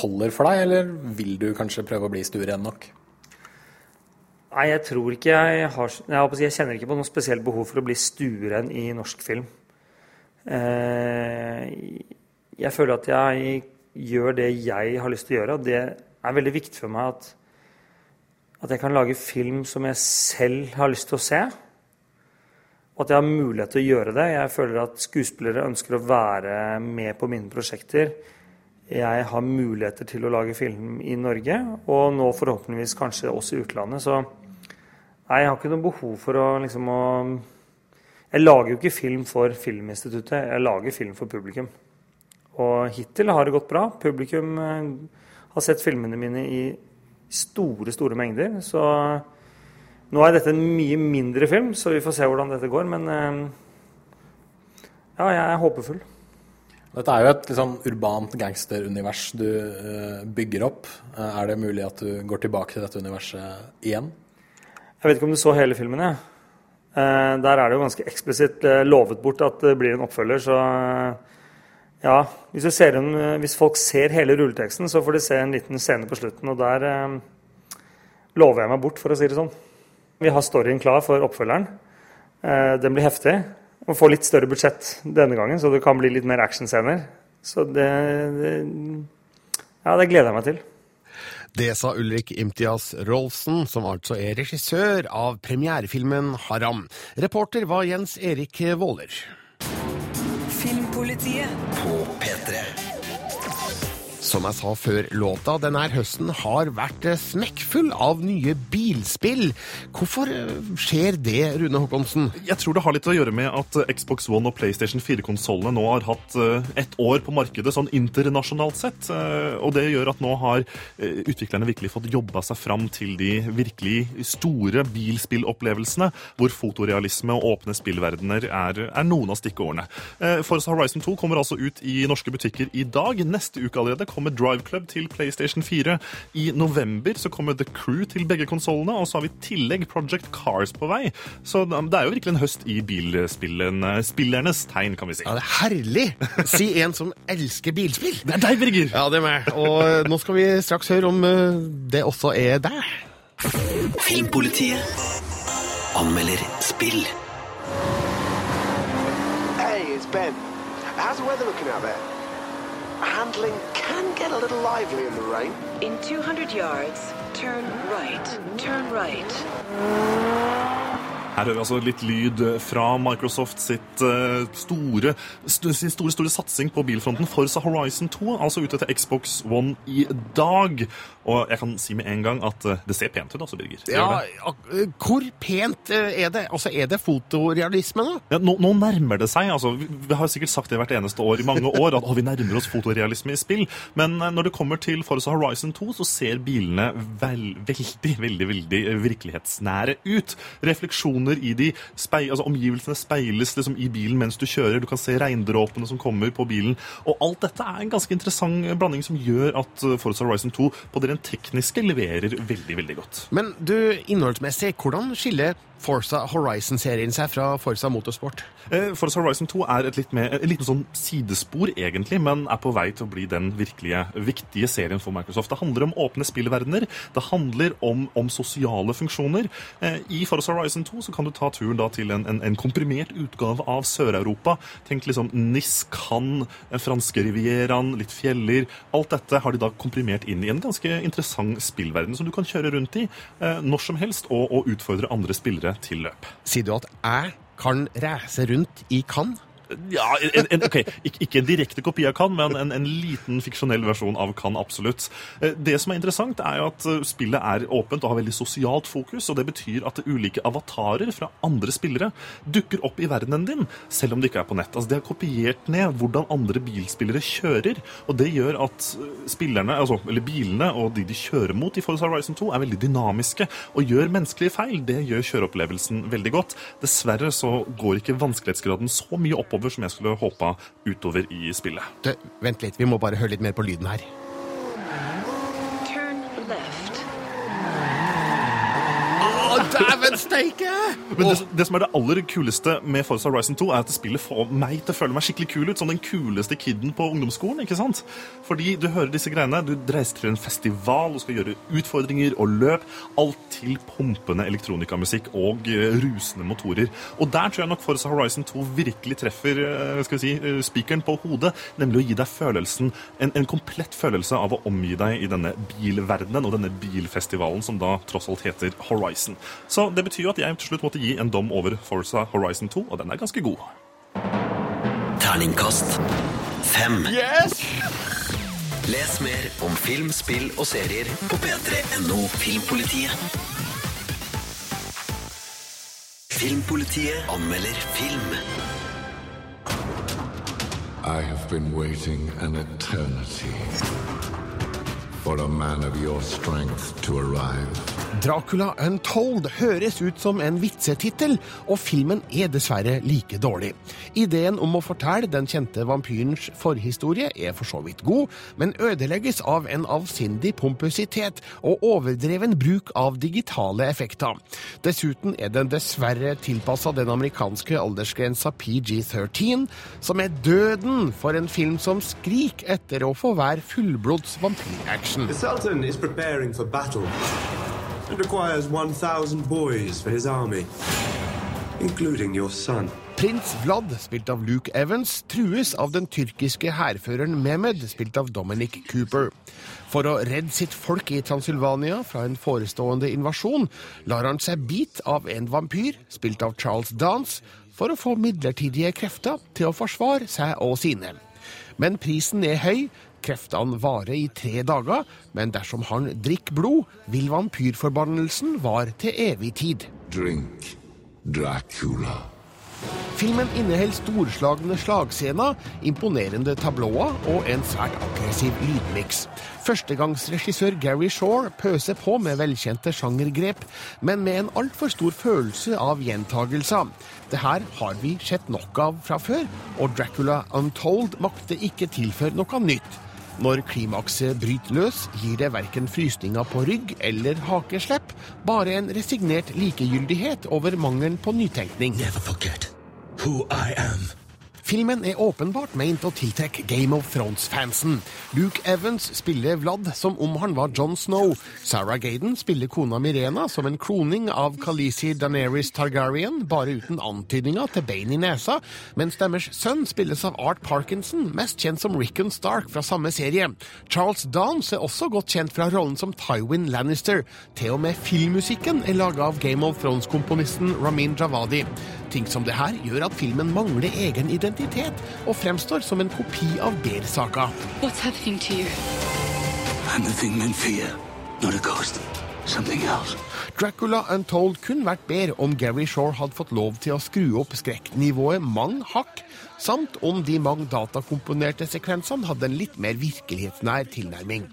holder for deg, eller vil du kanskje prøve å bli stueren nok? Nei, jeg tror ikke jeg har Jeg, kjenner ikke på noe spesielt behov for å bli stueren i norsk film. Jeg føler at jeg gjør det jeg har lyst til å gjøre, og det er veldig viktig for meg at, at jeg kan lage film som jeg selv har lyst til å se. Og at jeg har mulighet til å gjøre det. Jeg føler at skuespillere ønsker å være med på mine prosjekter. Jeg har muligheter til å lage film i Norge, og nå forhåpentligvis kanskje også i utlandet. Så nei, jeg har ikke noe behov for å liksom å Jeg lager jo ikke film for Filminstituttet, jeg lager film for publikum. Og hittil har det gått bra. Publikum har sett filmene mine i store, store mengder. Så nå er dette en mye mindre film, så vi får se hvordan dette går. Men ja, jeg er håpefull. Dette er jo et liksom, urbant gangsterunivers du uh, bygger opp. Uh, er det mulig at du går tilbake til dette universet igjen? Jeg vet ikke om du så hele filmen, jeg. Uh, der er det jo ganske eksplisitt lovet bort at det blir en oppfølger, så ja. Hvis, en, hvis, folk ser hele rulleteksten, så får de se en liten scene på slutten, og der lover jeg meg bort, for å si det sånn. Vi har storyen klar for oppfølgeren. den blir heftig. Må få litt større budsjett denne gangen, så det kan bli litt mer actionscener. Så det, det, Ja, det gleder jeg meg til. Det sa Ulrik Imtias Rolfsen, som altså er regissør av premierefilmen Haram. Reporter var Jens Erik Våler. Filmpolitiet på P3. Som jeg sa før låta, denne høsten har vært eh, smekkfull av nye bilspill. Hvorfor eh, skjer det, Rune Håkonsen? Jeg tror det har litt å gjøre med at eh, Xbox One og PlayStation 4-konsollene nå har hatt ett år på markedet sånn internasjonalt sett. Og det gjør at nå har utviklerne virkelig fått jobba seg fram til de virkelig store bilspillopplevelsene, hvor fotorealisme og åpne spillverdener er, er noen av stikkordene. Forza Horizon 2 kommer altså ut i norske butikker i dag. Neste uke allerede kommer Drive Club til PlayStation 4. I november så kommer The Crew til begge konsollene, og så har vi i tillegg Project Cars på vei. Så det er jo virkelig en høst i bilspillernes tegn, kan vi si. Ja, det er herlig! Si en som elsker bilspill. Det er deg, Birger! Ja, det er meg. Og eh, nå skal vi straks høre om eh, det også er deg. Filmpolitiet anmelder spill. Hey, it's Ben. How's the weather looking out there? Handling get a little lively in the rain. In 200 yards, turn right. Turn right. Her hører vi altså litt lyd fra Microsoft sitt eh, store, st sin store, store satsing på bilfronten Forza Horizon 2, altså ute til Xbox One i dag. Og jeg kan si med en gang at eh, det ser pent ut, altså, Birger. Ja, hvor pent eh, er det? Altså, er det fotorealisme da? Ja, nå, nå nærmer det seg. altså Vi, har sikkert sagt det hvert eneste år i mange år, at å, vi nærmer oss fotorealisme i spill. Men når det kommer til Forza Horizon 2, så ser bilene vel, veldig, veldig veldig virkelighetsnære ut. Refleksjoner i de, speil, altså Omgivelsene speiles liksom i bilen mens du kjører. Du kan se regndråpene som kommer på bilen. Og alt dette er en ganske interessant blanding som gjør at eh, Forza Horizon 2 på det rent tekniske leverer veldig, veldig godt. Men du, innholdsmessig, hvordan skiller Forza Horizon-serien seg fra Forza Motorsport? Eh, Forza Horizon 2 er et litt mer, et liten sånn sidespor, egentlig, men er på vei til å bli den virkelige viktige serien for Microsoft. Det handler om åpne spillverdener, det handler om, om sosiale funksjoner. Eh, I Forza Horizon 2 så kan du ta turen da til en, en, en komprimert utgave av Sør-Europa. Tenk liksom Nis, Cannes, eh, franske rivieraen, litt fjeller. Alt dette har de da komprimert inn i en ganske interessant spillverden som du kan kjøre rundt i eh, når som helst og, og utfordre andre spillere til løp. Sier du at jeg kan reise rundt i Cannes? Ja, en, en, ok, ikke, ikke en direkte kopi av Kan, men en, en liten fiksjonell versjon av Kan absolutt. Eh, Det som er interessant, er jo at eh, spillet er åpent og har veldig sosialt fokus, og det betyr at ulike avatarer fra andre spillere dukker opp i verdenen din, selv om de ikke er på nett. Altså, De har kopiert ned hvordan andre bilspillere kjører, og det gjør at eh, spillerne, altså, eller bilene og de de kjører mot i Forza Horizon 2, er veldig dynamiske og gjør menneskelige feil. Det gjør kjøreopplevelsen veldig godt. Dessverre så går ikke vanskelighetsgraden så mye oppover som jeg skulle håpa utover i spillet. Du, vent litt, vi må bare høre litt mer på lyden her. Turn left. Å, dæven steike! Men det, det som er det aller kuleste med Forza Horizon 2, er at spillet får meg til å føle meg skikkelig kul ut, som den kuleste kiden på ungdomsskolen. ikke sant? Fordi du hører disse greiene, du reiser til en festival og skal gjøre utfordringer og løp. Alt til pumpende elektronikamusikk og eh, rusende motorer. Og der tror jeg nok Forza Horizon 2 virkelig treffer eh, skal vi si, eh, spikeren på hodet, nemlig å gi deg følelsen, en, en komplett følelse av å omgi deg i denne bilverdenen og denne bilfestivalen som da tross alt heter Horizon. Så det betyr jo at jeg til slutt måtte gi en dom over Forza Horizon 2, og den er ganske god. Terningkast fem. Yes! Les mer om film, spill og serier på p3.no Filmpolitiet. Filmpolitiet anmelder film. I have been waiting an eternity for a man of your strength to arrive. Dracula Untold høres ut som en vitsetittel, og filmen er dessverre like dårlig. Ideen om å fortelle den kjente vampyrens forhistorie er for så vidt god, men ødelegges av en avsindig pompøsitet og overdreven bruk av digitale effekter. Dessuten er den dessverre tilpassa den amerikanske aldersgrensa PG-13, som er døden for en film som skriker etter å få være fullblods vampyraction. The Sultan is for battle and requires 1,000 boys for his army, including your son. Prins Vlad, spilt av Luke Evans, trues av den tyrkiske hærføreren Mehmed, spilt av Dominic Cooper. For å redde sitt folk i Transylvania fra en forestående invasjon, lar han seg bit av en vampyr, spilt av Charles Dance, for å få midlertidige krefter til å forsvare seg og sine. Men prisen er høy. Kreftene varer i tre dager, men dersom han drikker blod, vil vampyrforbannelsen vare til evig tid. Drink Dracula. Filmen inneholder storslagne slagscener, imponerende tablåer og en svært aggressiv lydmiks. Førstegangsregissør Gary Shore pøser på med velkjente sjangergrep, men med en altfor stor følelse av gjentagelser. Det her har vi sett nok av fra før, og Dracula Untold makter ikke tilføre noe nytt. Når klimakset bryter løs, gir det verken frysninger på rygg eller hakeslepp, bare en resignert likegyldighet over mangelen på nytenkning. Filmen er åpenbart ment å tiltrekke Game of Thrones-fansen. Luke Evans spiller Vlad som om han var John Snow. Sarah Gaden spiller kona Mirena som en kloning av Khaleesi Daenerys Targaryen, bare uten antydninger til bein i nesa, mens deres sønn spilles av Art Parkinson, mest kjent som Rickon Stark fra samme serie. Charles Downs er også godt kjent fra rollen som Tywin Lannister. Til og med filmmusikken er laga av Game of Thrones-komponisten Ramin Javadi. Ting som det her gjør at filmen mangler egen identitet, og fremstår som en kopi av Beer-saka. What's happening to you? I'm the thing men fear. Not a ghost. Something else. Dracula Untold kunne vært bedre om Gary Shore hadde fått lov til å skru opp skrekknivået mange hakk, samt om de mange datakomponerte sekvensene hadde en litt mer virkelighetsnær tilnærming.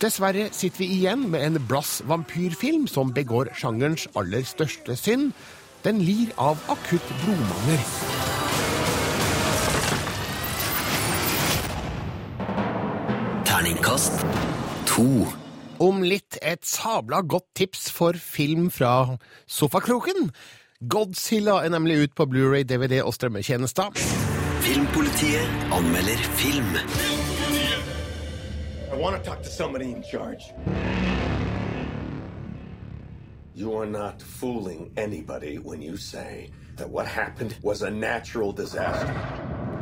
Dessverre sitter vi igjen med en blass vampyrfilm som begår sjangerens aller største synd. Den lir av akutt blodmangel. Terningkast to. Om litt et sabla godt tips for film fra sofakroken. Godzilla er nemlig ut på Blu-ray, DVD og strømmetjenester. Filmpolitiet anmelder film. I want to talk to somebody in charge. You not fooling anybody when you say that what happened was a natural disaster.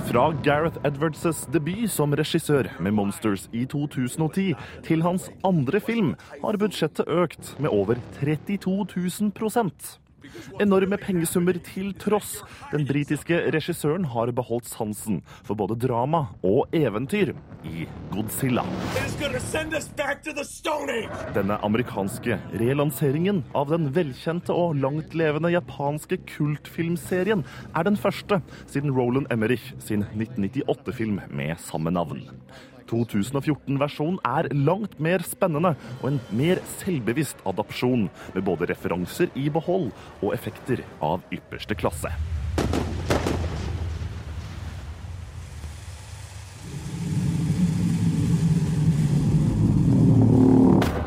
Fra Gareth Edwards' debut som regissør med Monsters i 2010 til hans andre film har budsjettet økt med over 32 000 Enorme pengesummer til tross. Den britiske regissøren har beholdt sansen for både drama og eventyr i Godzilla. Denne amerikanske relanseringen av den velkjente og langtlevende japanske kultfilmserien er den første siden Roland Emmerich sin 1998-film med samme navn. 2014-versjonen er langt mer spennende og en mer selvbevisst adopsjon, med både referanser i behold og effekter av ypperste klasse.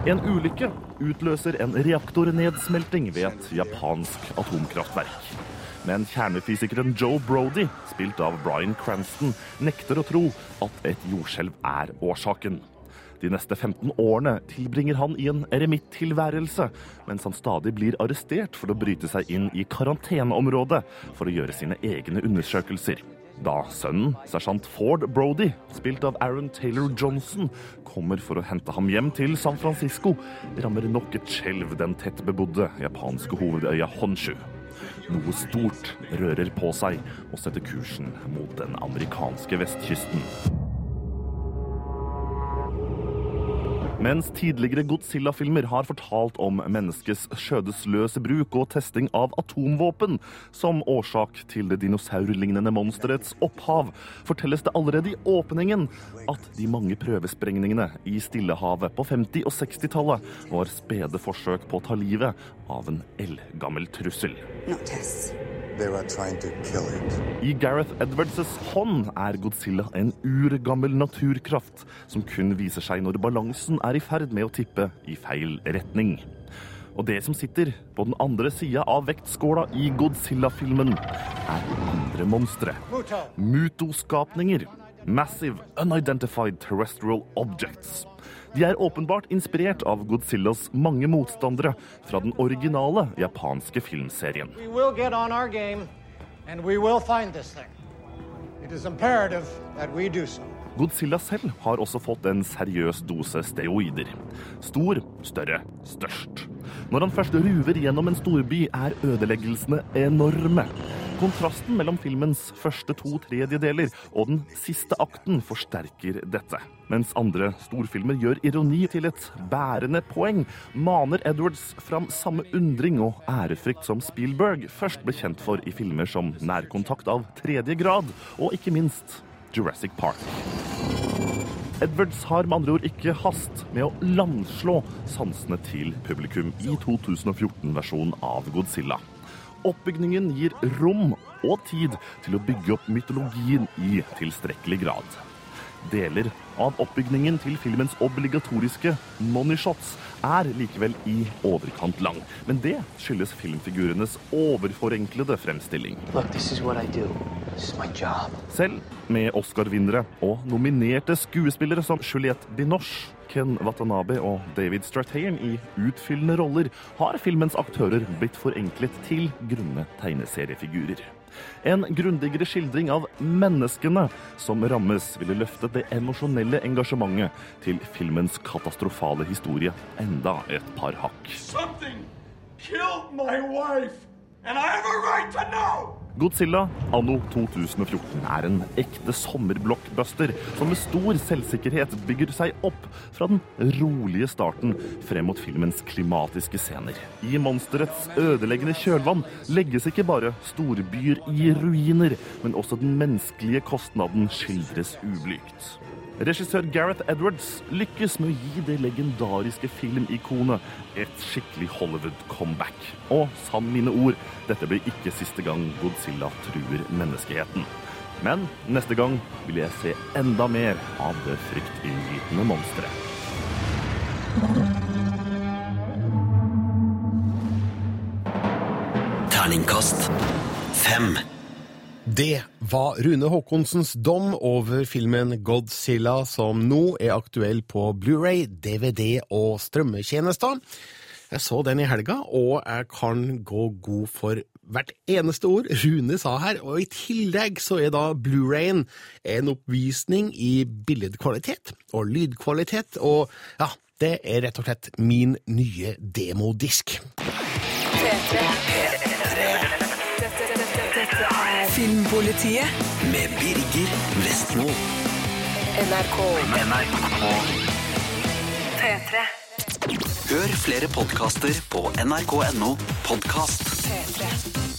En ulykke utløser en reaktornedsmelting ved et japansk atomkraftverk. Men kjernefysikeren Joe Brody, spilt av Bryan Cranston, nekter å tro at et jordskjelv er årsaken. De neste 15 årene tilbringer han i en eremittilværelse, mens han stadig blir arrestert for å bryte seg inn i karanteneområdet for å gjøre sine egne undersøkelser. Da sønnen, sersjant Ford Brody, spilt av Aaron Taylor Johnson, kommer for å hente ham hjem til San Francisco, rammer nok et skjelv den tett bebodde japanske hovedøya Honshu. Noe stort rører på seg og setter kursen mot den amerikanske vestkysten. Mens tidligere Godzilla-filmer har fortalt om menneskets skjødesløse bruk og testing av atomvåpen som årsak til det dinosaurlignende monsterets opphav, fortelles det allerede i åpningen at de mange prøvesprengningene i Stillehavet på 50- og 60-tallet var spede forsøk på å ta livet av en eldgammel trussel. Not tests. They were trying to kill it. I Gareth Edwards' hånd er Godzilla en urgammel naturkraft som kun viser seg når balansen er i ferd med å tippe i feil retning. Og det som sitter på den andre sida av vektskåla i Godzilla-filmen, er andre monstre. Mutoskapninger. Massive Unidentified Terrestrial Objects. De er åpenbart inspirert av Godzillas mange motstandere fra den originale japanske filmserien. Game. So. Godzilla selv har også fått en seriøs dose steroider. Stor, større, størst. Når han først ruver gjennom en storby, er ødeleggelsene enorme. Kontrasten mellom filmens første to tredjedeler og den siste akten forsterker dette. Mens andre storfilmer gjør ironi til et bærende poeng, maner Edwards fram samme undring og ærefrykt som Spielberg først ble kjent for i filmer som Nærkontakt av tredje grad, og ikke minst Jurassic Park. Edwards har med andre ord ikke hast med å landslå sansene til publikum i 2014-versjonen av Godzilla. Oppbygningen gir rom og tid til å bygge opp mytologien i tilstrekkelig grad. Deler av oppbygningen til filmens obligatoriske money shots er likevel i overkant lang. Men det skyldes filmfigurenes overforenklede fremstilling. Look. Selv med Oscar-vinnere og nominerte skuespillere som Juliette Binoche, Ken Watanabe og David Strathairn i utfyllende roller, har filmens aktører blitt forenklet til grunne tegneseriefigurer. En grundigere skildring av menneskene som rammes, ville løftet det emosjonelle engasjementet til filmens katastrofale historie enda et par hakk. Something killed my wife, and I have a right to know! Godzilla anno 2014 er en ekte sommerblockbuster som med stor selvsikkerhet bygger seg opp fra den rolige starten frem mot filmens klimatiske scener. I monsterets ødeleggende kjølvann legges ikke bare storbyer i ruiner, men også den menneskelige kostnaden skildres ublygt. Regissør Gareth Edwards lykkes med å gi det legendariske filmikonet et skikkelig Hollywood-comeback. Og sann mine ord, dette blir ikke siste gang Godzilla truer menneskeheten. Men neste gang vil jeg se enda mer av det fryktinngytende monsteret. Terningkast fem. Det var Rune Haakonsens dom over filmen Godzilla, som nå er aktuell på Blu-ray, DVD og strømmetjenester. Jeg så den i helga, og jeg kan gå god for hvert eneste ord Rune sa her, og i tillegg så er da Blu-rayen en oppvisning i billedkvalitet og lydkvalitet, og ja, det er rett og slett min nye demodisk. Filmpolitiet med Birger Vestmo. NRK. P3. Hør flere podkaster på nrk.no podkast. P3.